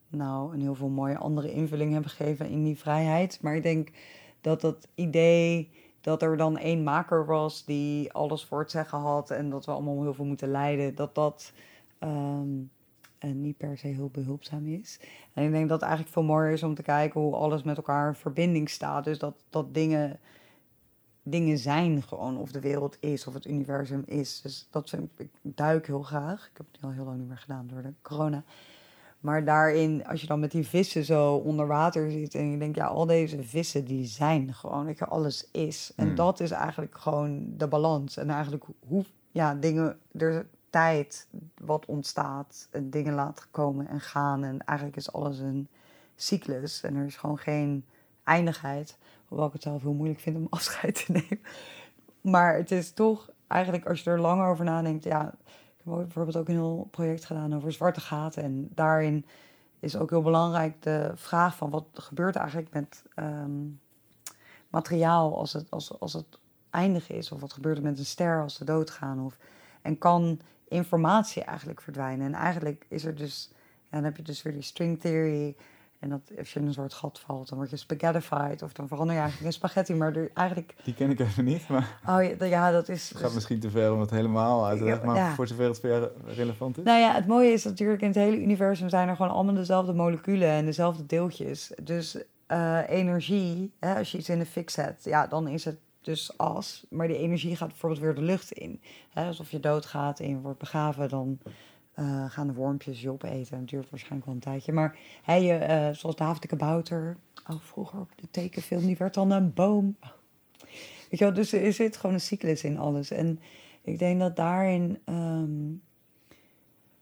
Nou, een heel veel mooie andere invulling hebben gegeven in die vrijheid. Maar ik denk dat dat idee dat er dan één maker was die alles voor het zeggen had en dat we allemaal heel veel moeten lijden, dat dat, ehm, en niet per se heel behulpzaam is. En ik denk dat het eigenlijk veel mooier is om te kijken hoe alles met elkaar in verbinding staat. Dus dat, dat dingen, dingen zijn gewoon, of de wereld is, of het universum is. Dus dat ik, ik duik heel graag. Ik heb het al heel lang niet meer gedaan door de corona. Maar daarin, als je dan met die vissen zo onder water zit en je denkt, ja, al deze vissen die zijn gewoon, dat je, alles is. En Hmm. dat is eigenlijk gewoon de balans. En eigenlijk hoe, ja, dingen, er tijd wat ontstaat en dingen laten komen en gaan. En eigenlijk is alles een cyclus en er is gewoon geen eindigheid. Hoewel ik het zelf heel moeilijk vind om afscheid te nemen. Maar het is toch eigenlijk, als je er lang over nadenkt, ja, ik bijvoorbeeld ook een heel project gedaan over zwarte gaten. En daarin is ook heel belangrijk de vraag van wat gebeurt er eigenlijk met ehm, materiaal als het, als, als het eindig is? Of wat gebeurt er met een ster als ze doodgaan? Of, en kan informatie eigenlijk verdwijnen? En eigenlijk is er dus, ja, dan heb je dus weer die string theory. En dat als je in een soort gat valt, dan word je spaghettified. Of dan verander je eigenlijk in spaghetti. Maar er eigenlijk, Die ken ik even niet, maar oh ja, ja dat is... het gaat misschien te ver om het helemaal uit te leggen. Maar Ja. voor zover het ver relevant is. Nou ja, het mooie is natuurlijk in het hele universum zijn er gewoon allemaal dezelfde moleculen en dezelfde deeltjes. Dus eh, energie, hè, als je iets in de fik zet, ja, dan is het dus as. Maar die energie gaat bijvoorbeeld weer de lucht in. Hè, alsof je doodgaat en je wordt begraven, dan eh, gaan de wormpjes je opeten. Het duurt waarschijnlijk wel een tijdje. Maar hè, je, eh, zoals David de Kabouter, oh, vroeger op de tekenfilm, die werd dan een boom. Weet je wel, dus er zit gewoon een cyclus in alles. En ik denk dat daarin... ehm,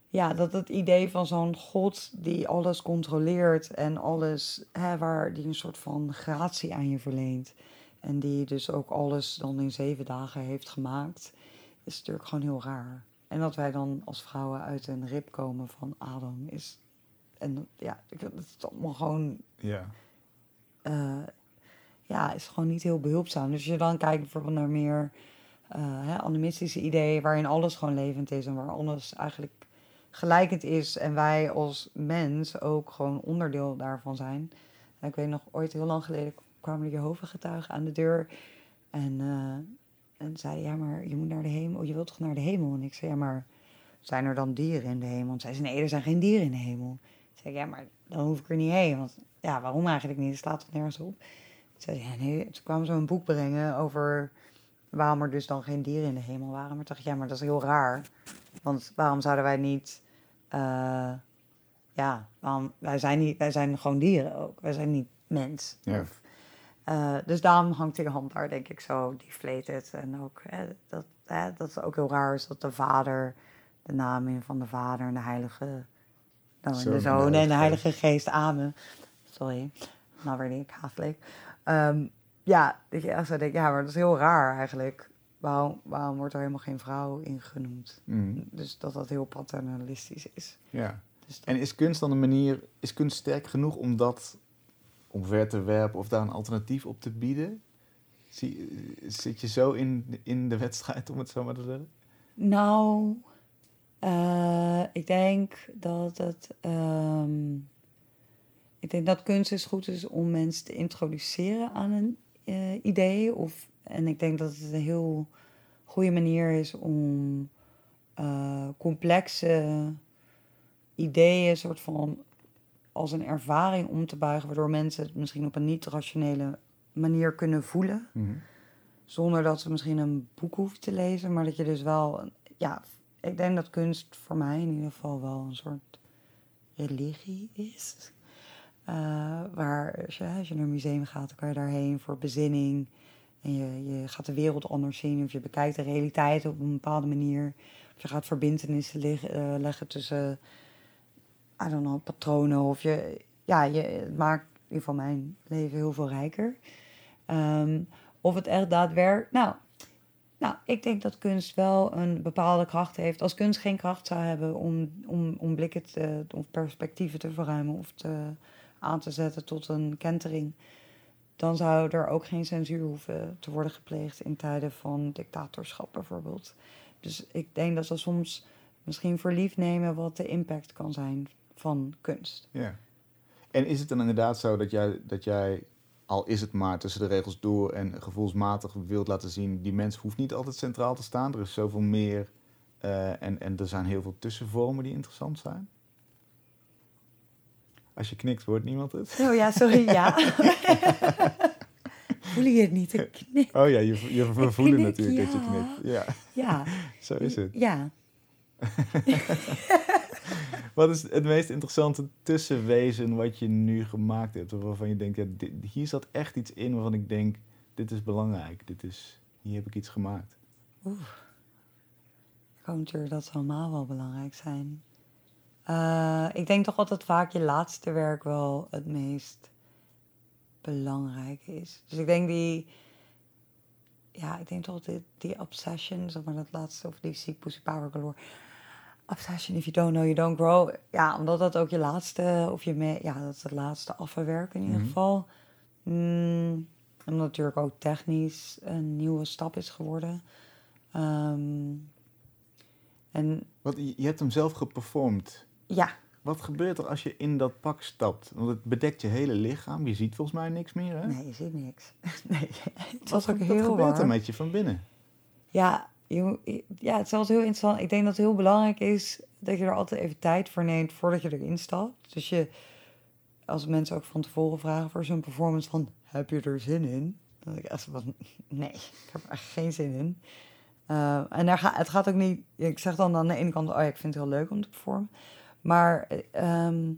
ja, dat het idee van zo'n God die alles controleert en alles, hè, waar die een soort van gratie aan je verleent. En die dus ook alles dan in zeven dagen heeft gemaakt, is natuurlijk gewoon heel raar. En dat wij dan als vrouwen uit een rib komen van Adam is. En dat- ja, het is allemaal gewoon Ja. eh, ja, is gewoon niet heel behulpzaam. Dus als je dan kijkt bijvoorbeeld naar meer eh, hè, animistische ideeën, waarin alles gewoon levend is en waar alles eigenlijk gelijkend is en wij als mens ook gewoon onderdeel daarvan zijn. En ik weet nog, ooit heel lang geleden kwamen de Jehovah-getuigen aan de deur en, eh, en zeiden, ja, maar je moet naar de hemel, je wilt toch naar de hemel? En ik zei, ja, maar zijn er dan dieren in de hemel? En zei, nee, er zijn geen dieren in de hemel. Ik zei, ja, maar dan hoef ik er niet heen, want ja, waarom eigenlijk niet? Er staat toch nergens op? Toen zei ja, nee, ze een boek brengen over waarom er dus dan geen dieren in de hemel waren. Maar toen dacht ik, ja, maar dat is heel raar. Want waarom zouden wij niet, eh, ja, waarom, wij, zijn niet, wij zijn gewoon dieren ook. Wij zijn niet mens. Ja. Eh, dus daarom hangt die hand daar, denk ik, zo deflated. En ook hè, dat, hè, dat het ook heel raar is dat de vader, de naam in van de vader en de heilige, nou, en de zoon en de Heilige geest, amen. Sorry, nou weer niet katholiek. Ehm, ja, dat je echt zo denkt, ja, maar dat is heel raar eigenlijk. Waarom, waarom wordt er helemaal geen vrouw in genoemd? Mm, Dus dat dat heel paternalistisch is. ja. Dus dat- En is kunst dan een manier, is kunst sterk genoeg om dat omver te werpen of daar een alternatief op te bieden? Zie, zit je zo in, in de wedstrijd, om het zo maar te zeggen? Nou, eh, ik denk dat het. ehm, ik denk dat kunst is goed is om mensen te introduceren aan een eh, idee. Of, en ik denk dat het een heel goede manier is om eh, complexe ideeën, soort van als een ervaring om te buigen, waardoor mensen het misschien op een niet-rationele manier kunnen voelen. Zonder dat ze misschien een boek hoeven te lezen, maar dat je dus wel. Ja, ik denk dat kunst voor mij in ieder geval wel een soort religie is. Eh, waar als je, als je naar een museum gaat, dan kan je daarheen voor bezinning. En je, je gaat de wereld anders zien. Of je bekijkt de realiteit op een bepaalde manier. Of je gaat verbindenissen eh, leggen tussen, I don't know, patronen. Of je, ja, je, het maakt in ieder geval mijn leven heel veel rijker. Ehm, of het echt daadwerkelijk. Nou, nou, ik denk dat kunst wel een bepaalde kracht heeft. Als kunst geen kracht zou hebben om, om, om blikken te, of perspectieven te verruimen of te, aan te zetten tot een kentering, dan zou er ook geen censuur hoeven te worden gepleegd in tijden van dictatorschap bijvoorbeeld. Dus ik denk dat we soms misschien voor nemen wat de impact kan zijn van kunst. Ja. En is het dan inderdaad zo dat jij, dat jij, al is het maar tussen de regels door en gevoelsmatig wilt laten zien, die mens hoeft niet altijd centraal te staan. Er is zoveel meer eh, en, en er zijn heel veel tussenvormen die interessant zijn. Als je knikt, hoort niemand het. Oh ja, sorry, ja. Voel je het niet? Ik knik. Oh ja, je, je we voelen knik, natuurlijk dat je knikt. Ja, Ja. zo is het. Ja. Wat is het meest interessante tussenwezen wat je nu gemaakt hebt? Waarvan je denkt, ja, hier zat echt iets in waarvan ik denk, dit is belangrijk. Dit is, hier heb ik iets gemaakt. Ik hoop natuurlijk dat ze allemaal wel belangrijk zijn. Eh, ik denk toch altijd vaak je laatste werk wel het meest belangrijk is. Dus ik denk die... Ja, ik denk toch die, die obsession, zeg maar dat laatste, of die Seek Pussy Power Galore. Obsession, if you don't know, you don't grow. Ja, omdat dat ook je laatste, of je me, ja, dat is het laatste afwerk in ieder Mhm. geval. Mm, omdat natuurlijk ook technisch een nieuwe stap is geworden. Ehm, en Wat, je hebt hem zelf geperformd. ja, Wat gebeurt er als je in dat pak stapt? Want het bedekt je hele lichaam. Je ziet volgens mij niks meer, hè? nee, je ziet niks. nee, het was ook heel wat gebeurt er met je van binnen? Ja, ja, het is altijd heel interessant. Ik denk dat het heel belangrijk is dat je er altijd even tijd voor neemt voordat je erin stapt. Dus je, als mensen ook van tevoren vragen voor zo'n performance van, heb je er zin in? Dan denk ik echt van, nee, ik heb er echt geen zin in. Eh, en daar het gaat ook niet, ik zeg dan aan de ene kant, oh ja, ik vind het heel leuk om te performen. Maar ehm,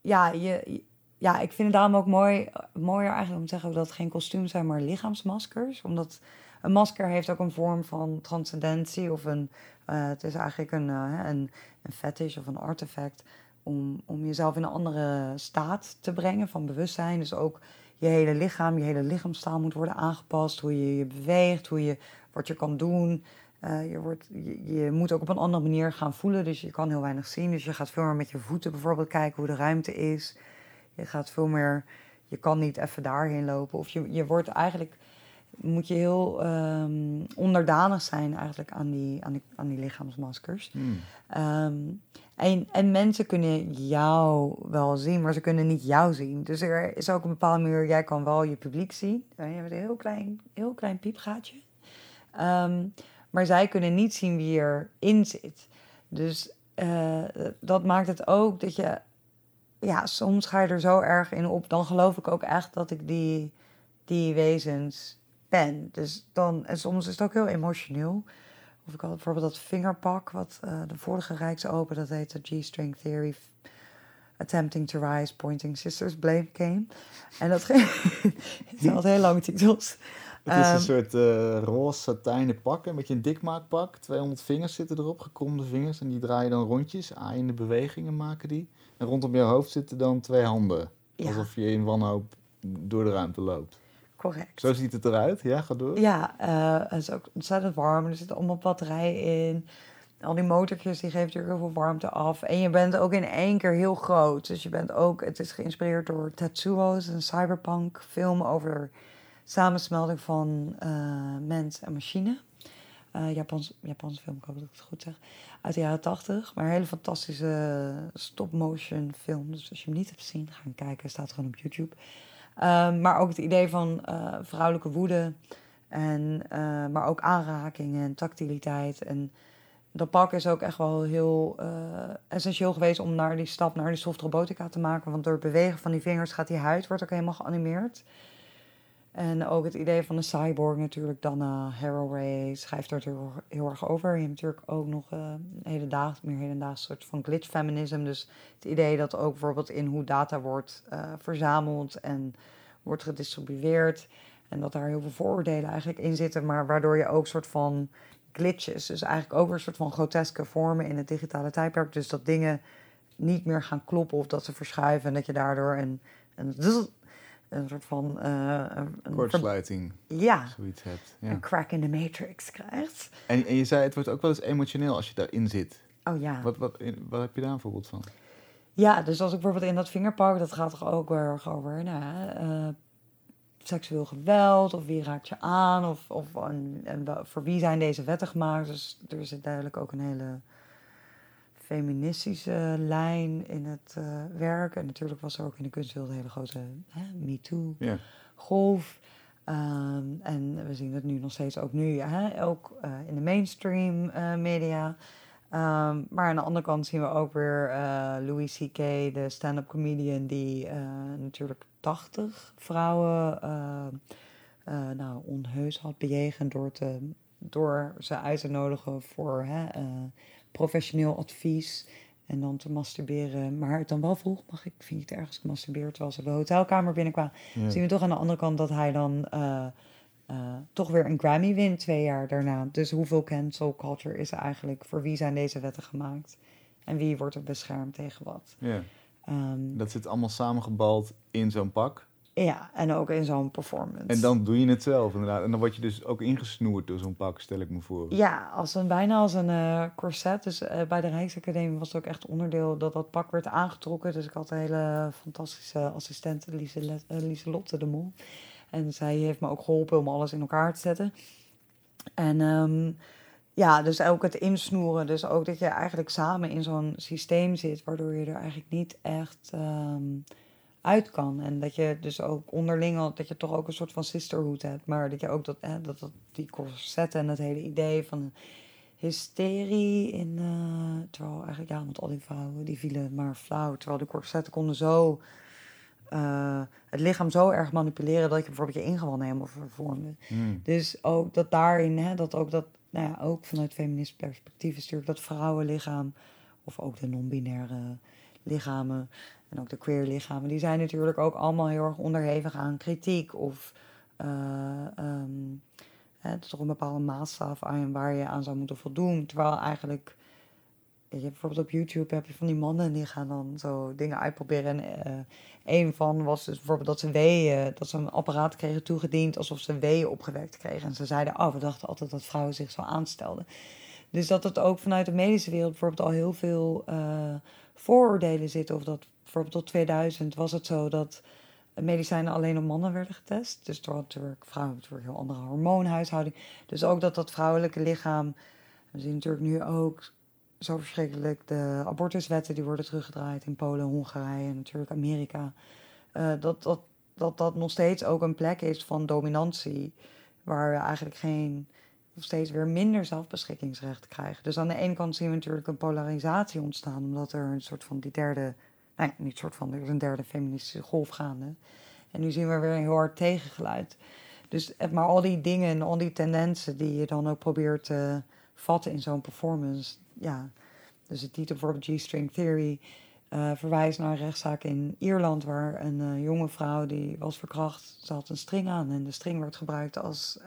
ja, je, ja, ik vind het daarom ook mooi, mooier eigenlijk om te zeggen dat het geen kostuums zijn, maar lichaamsmaskers. Omdat een masker heeft ook een vorm van transcendentie of een, eh, het is eigenlijk een, eh, een, een fetish of een artefact om, om jezelf in een andere staat te brengen van bewustzijn. Dus ook je hele lichaam, je hele lichaamstaal moet worden aangepast, hoe je je beweegt, hoe je, wat je kan doen. Eh, je, wordt, je, je moet ook op een andere manier gaan voelen, dus je kan heel weinig zien. Dus je gaat veel meer met je voeten bijvoorbeeld kijken hoe de ruimte is. Je gaat veel meer, je kan niet even daarheen lopen. Of je, je wordt eigenlijk, moet je heel ehm, onderdanig zijn eigenlijk aan die, aan die, aan die lichaamsmaskers. Hmm. Ehm, en, en mensen kunnen jou wel zien, maar ze kunnen niet jou zien. Dus er is ook een bepaalde manier, jij kan wel je publiek zien. Je hebt een heel klein, heel klein piepgaatje. Ehm, maar zij kunnen niet zien wie erin zit. Dus eh, dat maakt het ook dat je... Ja, soms ga je er zo erg in op. Dan geloof ik ook echt dat ik die, die wezens ben. Dus dan, en soms is het ook heel emotioneel. Of ik had bijvoorbeeld dat vingerpak, wat eh, de vorige Rijksopen, dat heet de G-string theory. Attempting to rise, pointing sisters, blame came. En dat ging. het heel lange titels. Het is een Ehm, soort eh, roze satijnen pak, een beetje een dikmaakpak. 200 vingers zitten erop, gekromde vingers. En die draaien dan rondjes, aaiende bewegingen maken die. En rondom je hoofd zitten dan twee handen. Ja. Alsof je in wanhoop door de ruimte loopt. Correct. Zo ziet het eruit. Ja, ga door. Ja, eh, het is ook ontzettend warm. Er zitten allemaal batterijen in. Al die motortjes die geven natuurlijk heel veel warmte af. En je bent ook in één keer heel groot. Dus je bent ook, het is geïnspireerd door Tetsuo's, een cyberpunk film over samensmelding van eh, mens en machine. Eh Japans, Japanse film, ik hoop dat ik het goed zeg. Uit de jaren tachtig. Maar een hele fantastische stop-motion film. Dus als je hem niet hebt gezien, ga hem kijken. Staat gewoon op YouTube. Ehm, maar ook het idee van eh, vrouwelijke woede. En, eh, maar ook aanraking en tactiliteit. En dat pak is ook echt wel heel eh, essentieel geweest om naar die stap naar die soft robotica te maken. Want door het bewegen van die vingers gaat die huid wordt ook helemaal geanimeerd. En ook het idee van de cyborg natuurlijk, Dana Haraway schrijft er heel, heel erg over. Je hebt natuurlijk ook nog eh, een hedendaags, meer hedendaags soort van glitch feminism. Dus het idee dat ook bijvoorbeeld in hoe data wordt eh, verzameld en wordt gedistribueerd. En dat daar heel veel vooroordelen eigenlijk in zitten, maar waardoor je ook soort van glitches, dus eigenlijk ook weer een soort van groteske vormen in het digitale tijdperk. Dus dat dingen niet meer gaan kloppen of dat ze verschuiven en dat je daardoor een, een, een soort van... eh, een, Kortsluiting, ja, zoiets hebt. Ja. een crack in the matrix krijgt. En, en je zei, het wordt ook wel eens emotioneel als je daarin zit. Oh ja. Wat, wat, wat heb je daar een voorbeeld van? Ja, dus als ik bijvoorbeeld in dat vingerpark, dat gaat toch ook heel erg over nou, eh, seksueel geweld, of wie raakt je aan, of, of en, en wel- voor wie zijn deze wetten gemaakt. Dus er zit duidelijk ook een hele feministische lijn in het eh, werk. En natuurlijk was er ook in de kunstwereld een hele grote. MeToo-golf. Ehm, en we zien het nu nog steeds ook nu, hè, ook eh, in de mainstream eh, media. Ehm, maar aan de andere kant zien we ook weer Louis C.K., de stand-up comedian, die natuurlijk 80 vrouwen nou, onheus had bejegend door, te, door ze uit te nodigen voor hè, professioneel advies. En dan te masturberen. Maar het dan wel vroeg, mag ik, vind je het ergens gemasturbeerd terwijl ze de hotelkamer binnenkwamen. Ja. Zien we toch aan de andere kant dat hij dan eh, eh, toch weer een Grammy wint twee jaar daarna. Dus hoeveel cancel culture is er eigenlijk? Voor wie zijn deze wetten gemaakt? En wie wordt er beschermd tegen wat? Ja. Ehm, Dat zit allemaal samengebald in zo'n pak. Ja, en ook in zo'n performance. En dan doe je het zelf inderdaad. En dan word je dus ook ingesnoerd door zo'n pak, stel ik me voor. Ja, als een, bijna als een eh, corset. Dus eh, bij de Rijksacademie was het ook echt onderdeel dat dat pak werd aangetrokken. Dus ik had een hele fantastische eh, Lieselotte de Mol. En zij heeft me ook geholpen om alles in elkaar te zetten. En ehm, ja, dus ook het insnoeren. Dus ook dat je eigenlijk samen in zo'n systeem zit, waardoor je er eigenlijk niet echt ehm, uit kan. En dat je dus ook onderling, al- dat je toch ook een soort van sisterhood hebt. Maar dat je ook dat, hè, dat, dat die corsetten en het hele idee van hysterie in... eh, terwijl eigenlijk, ja, want al die vrouwen die vielen maar flauw. Terwijl de corsetten konden zo... eh, het lichaam zo erg manipuleren dat je bijvoorbeeld je ingewanden helemaal vervormde. Hmm. Dus ook dat daarin, hè, dat ook dat, nou ja, ook vanuit feminist perspectief is natuurlijk dat vrouwenlichaam, of ook de non-binaire lichamen en ook de queer lichamen, die zijn natuurlijk ook allemaal heel erg onderhevig aan kritiek of eh, ehm, het is toch een bepaalde maatstaf aan waar je aan zou moeten voldoen. Terwijl eigenlijk, je, bijvoorbeeld op YouTube heb je van die mannen die gaan dan zo dingen uitproberen. En eh, een van was dus bijvoorbeeld dat ze weeën, dat ze een apparaat kregen toegediend alsof ze weeën opgewekt kregen. En ze zeiden, oh, we dachten altijd dat vrouwen zich zo aanstelden. Dus dat het ook vanuit de medische wereld bijvoorbeeld al heel veel eh, vooroordelen zitten. Of dat bijvoorbeeld tot 2000 was het zo dat medicijnen alleen op mannen werden getest. Dus door natuurlijk vrouwen natuurlijk een heel andere hormoonhuishouding. Dus ook dat dat vrouwelijke lichaam, we zien natuurlijk nu ook zo verschrikkelijk de abortuswetten die worden teruggedraaid in Polen, Hongarije en natuurlijk Amerika. Eh, dat, dat, dat dat nog steeds ook een plek is van dominantie, waar we eigenlijk geen, nog steeds weer minder zelfbeschikkingsrecht krijgen. Dus aan de ene kant zien we natuurlijk een polarisatie ontstaan, omdat er een soort van die derde, nee, niet soort van, er is een derde feministische golf gaande. En nu zien we weer een heel hard tegengeluid. Dus, eh, maar al die dingen en al die tendensen die je dan ook probeert te vatten in zo'n performance, ja. Dus de titel bijvoorbeeld G-String Theory eh, verwijst naar een rechtszaak in Ierland waar een eh, jonge vrouw die was verkracht, ze had een string aan en de string werd gebruikt als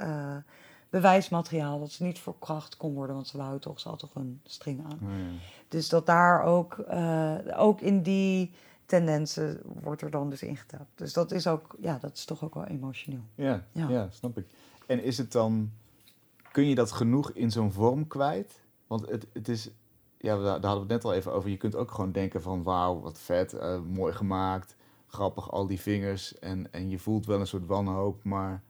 bewijsmateriaal dat ze niet verkracht kon worden, want ze wou toch, ze had toch een string aan. Oh, ja. Dus dat daar ook, eh, ook in die tendensen wordt er dan dus ingetapt. Dus dat is ook, ja, dat is toch ook wel emotioneel. Ja, ja. Ja. snap ik. En is het dan, kun je dat genoeg in zo'n vorm kwijt? Want het, het is, ja, daar, daar hadden we het net al even over. Je kunt ook gewoon denken van, wauw, wat vet, eh, mooi gemaakt, grappig, al die vingers. En, en je voelt wel een soort wanhoop, maar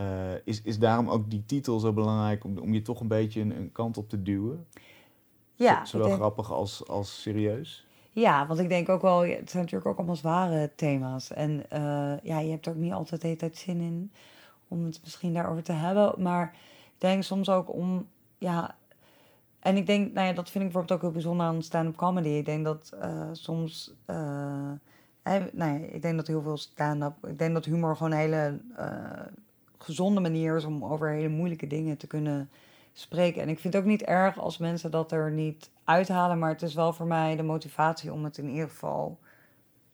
eh, is, is daarom ook die titel zo belangrijk om, om je toch een beetje een, een kant op te duwen? Ja, Zowel denk- grappig als, als serieus? Ja, want ik denk ook wel, het zijn natuurlijk ook allemaal zware thema's. En eh, ja, je hebt er ook niet altijd de hele tijd zin in om het misschien daarover te hebben. Maar ik denk soms ook om, ja... En ik denk, nou ja, dat vind ik bijvoorbeeld ook heel bijzonder aan stand-up comedy. Ik denk dat eh, soms... hè, nou ja, ik denk dat heel veel stand-up... Ik denk dat humor gewoon een hele gezonde manier is om over hele moeilijke dingen te kunnen spreken. En ik vind het ook niet erg als mensen dat er niet uithalen, maar het is wel voor mij de motivatie om het in ieder geval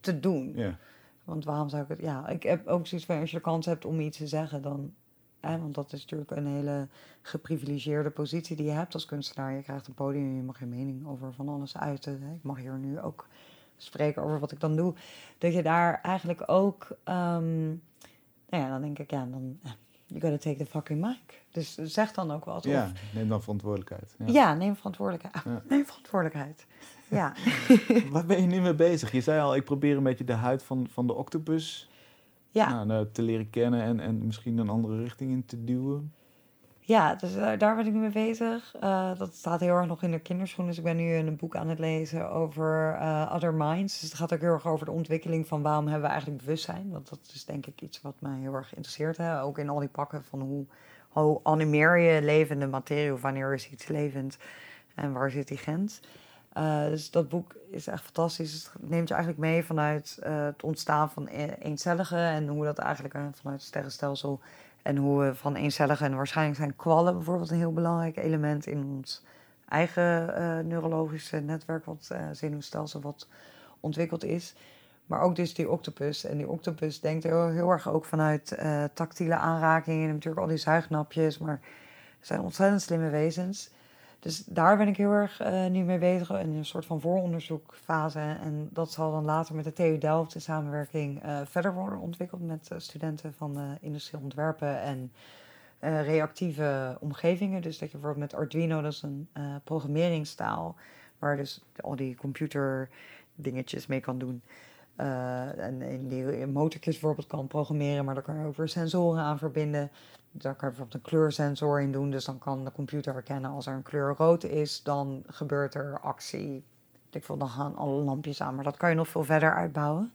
te doen. Ja. Want waarom zou ik het... Ja, ik heb ook zoiets van, als je de kans hebt om iets te zeggen, dan... Hè, want dat is natuurlijk een hele geprivilegeerde positie die je hebt als kunstenaar. Je krijgt een podium, je mag je mening over van alles uiten. Hè. Ik mag hier nu ook spreken over wat ik dan doe. Dat je daar eigenlijk ook... ehm, nou ja, dan denk ik, ja, dan... eh, You gotta take the fucking mic. Dus zeg dan ook wat. Ja, neem dan verantwoordelijkheid. Ja. ja, neem verantwoordelijkheid. Ja. Neem verantwoordelijkheid. Ja. Waar ben je nu mee bezig? Je zei al, ik probeer een beetje de huid van, van de octopus Ja, nou, nou, te leren kennen en, en misschien een andere richting in te duwen. Ja dus daar, daar ben ik nu mee bezig. Eh, dat staat heel erg nog in de kinderschoen. Dus ik ben nu een boek aan het lezen over eh, Other Minds. Dus het gaat ook heel erg over de ontwikkeling van waarom hebben we eigenlijk bewustzijn. Want dat is denk ik iets wat mij heel erg interesseert. Hè? Ook in al die pakken van hoe, hoe animeer je levende materie of wanneer is iets levend. En waar zit die grens? Uh, dus dat boek is echt fantastisch. Het neemt je eigenlijk mee vanuit uh, het ontstaan van e-, eencelligen en hoe dat eigenlijk uh, vanuit het sterrenstelsel en hoe we van eencelligen en waarschijnlijk zijn kwallen bijvoorbeeld een heel belangrijk element in ons eigen neurologische netwerk, wat zenuwstelsel wat ontwikkeld is. Maar ook dus die octopus. En die octopus denkt heel, heel erg ook vanuit tactiele aanrakingen. En natuurlijk al die zuignapjes. Maar het zijn ontzettend slimme wezens. Dus daar ben ik heel erg uh, nu mee bezig in een soort van vooronderzoekfase. En dat zal dan later met de TU Delft in samenwerking uh, verder worden ontwikkeld met uh, studenten van industrieel ontwerpen en reactieve omgevingen. Dus dat je bijvoorbeeld met Arduino, dat is een programmeringstaal, waar dus al die computer dingetjes mee kan doen. En in die motortjes bijvoorbeeld kan programmeren, maar daar kan je ook weer sensoren aan verbinden daar kan je bijvoorbeeld een kleursensor in doen. Dus dan kan de computer herkennen als er een kleur rood is, dan gebeurt er actie. Ik wil dan gaan alle lampjes aan, maar dat kan je nog veel verder uitbouwen.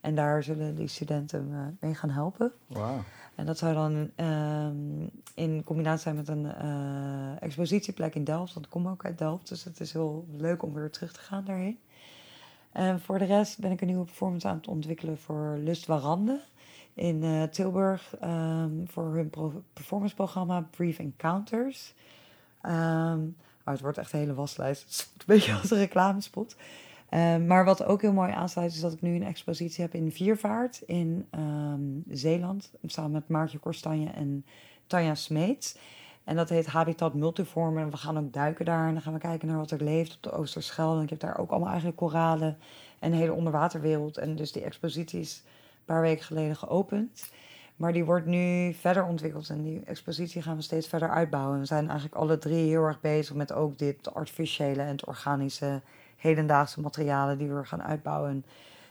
En daar zullen die studenten uh, mee gaan helpen. Wow. En dat zou dan uh, in combinatie zijn met een uh, expositieplek in Delft. Want ik kom ook uit Delft, dus het is heel leuk om weer terug te gaan daarheen. Voor de rest ben ik een nieuwe performance aan het ontwikkelen voor Lust Warande in uh, Tilburg um, voor hun performanceprogramma Brief Encounters. Um, het wordt echt een hele waslijst. Het een beetje als een reclamespot. Um, maar wat ook heel mooi aansluit is dat ik nu een expositie heb in Viervaart in Zeeland. Samen met Maartje Korstanje en Tanja Smeets. En dat heet Habitat Multiform. En we gaan ook duiken daar. En dan gaan we kijken naar wat er leeft op de Oosterschelde. En ik heb daar ook allemaal eigenlijk koralen en een hele onderwaterwereld. En dus die exposities paar weken geleden geopend. Maar die wordt nu verder ontwikkeld en die expositie gaan we steeds verder uitbouwen. We zijn eigenlijk alle drie heel erg bezig met ook dit artificiële en het organische hedendaagse materialen die we gaan uitbouwen.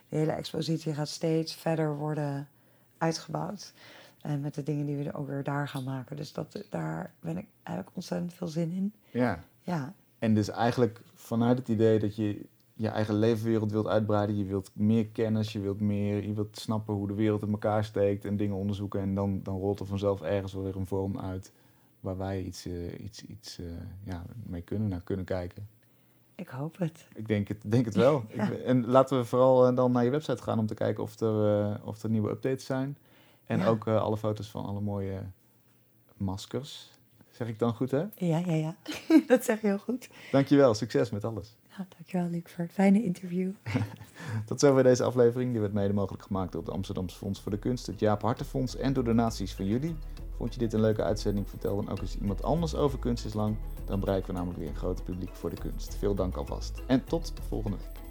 De hele expositie gaat steeds verder worden uitgebouwd. En met de dingen die we ook weer daar gaan maken. Dus dat, daar ben ik, heb ik ontzettend veel zin in. Ja. ja. En dus eigenlijk vanuit het idee dat je je eigen levenwereld wilt uitbreiden. Je wilt meer kennis, je wilt meer, je wilt snappen hoe de wereld in elkaar steekt en dingen onderzoeken. En dan, dan rolt er vanzelf ergens wel weer een vorm uit waar wij iets, uh, iets, iets uh, ja, mee kunnen, naar kunnen kijken. Ik hoop het. Ik denk het, denk het wel. Ik, en laten we vooral uh, dan naar je website gaan om te kijken of er, of er nieuwe updates zijn. En ja. ook alle foto's van alle mooie maskers. Zeg ik dan goed, hè? Ja, ja, ja. dat zeg je heel goed. Dankjewel. Succes met alles. Ja, dankjewel Luc voor het fijne interview. Tot zover deze aflevering. Die werd mede mogelijk gemaakt door het Amsterdamse Fonds voor de Kunst, het Jaap Hartenfonds en door donaties van jullie. Vond je dit een leuke uitzending? Vertel dan ook eens iemand anders over Kunst is Lang. Dan bereiken we namelijk weer een groot publiek voor de kunst. Veel dank alvast. En tot volgende week.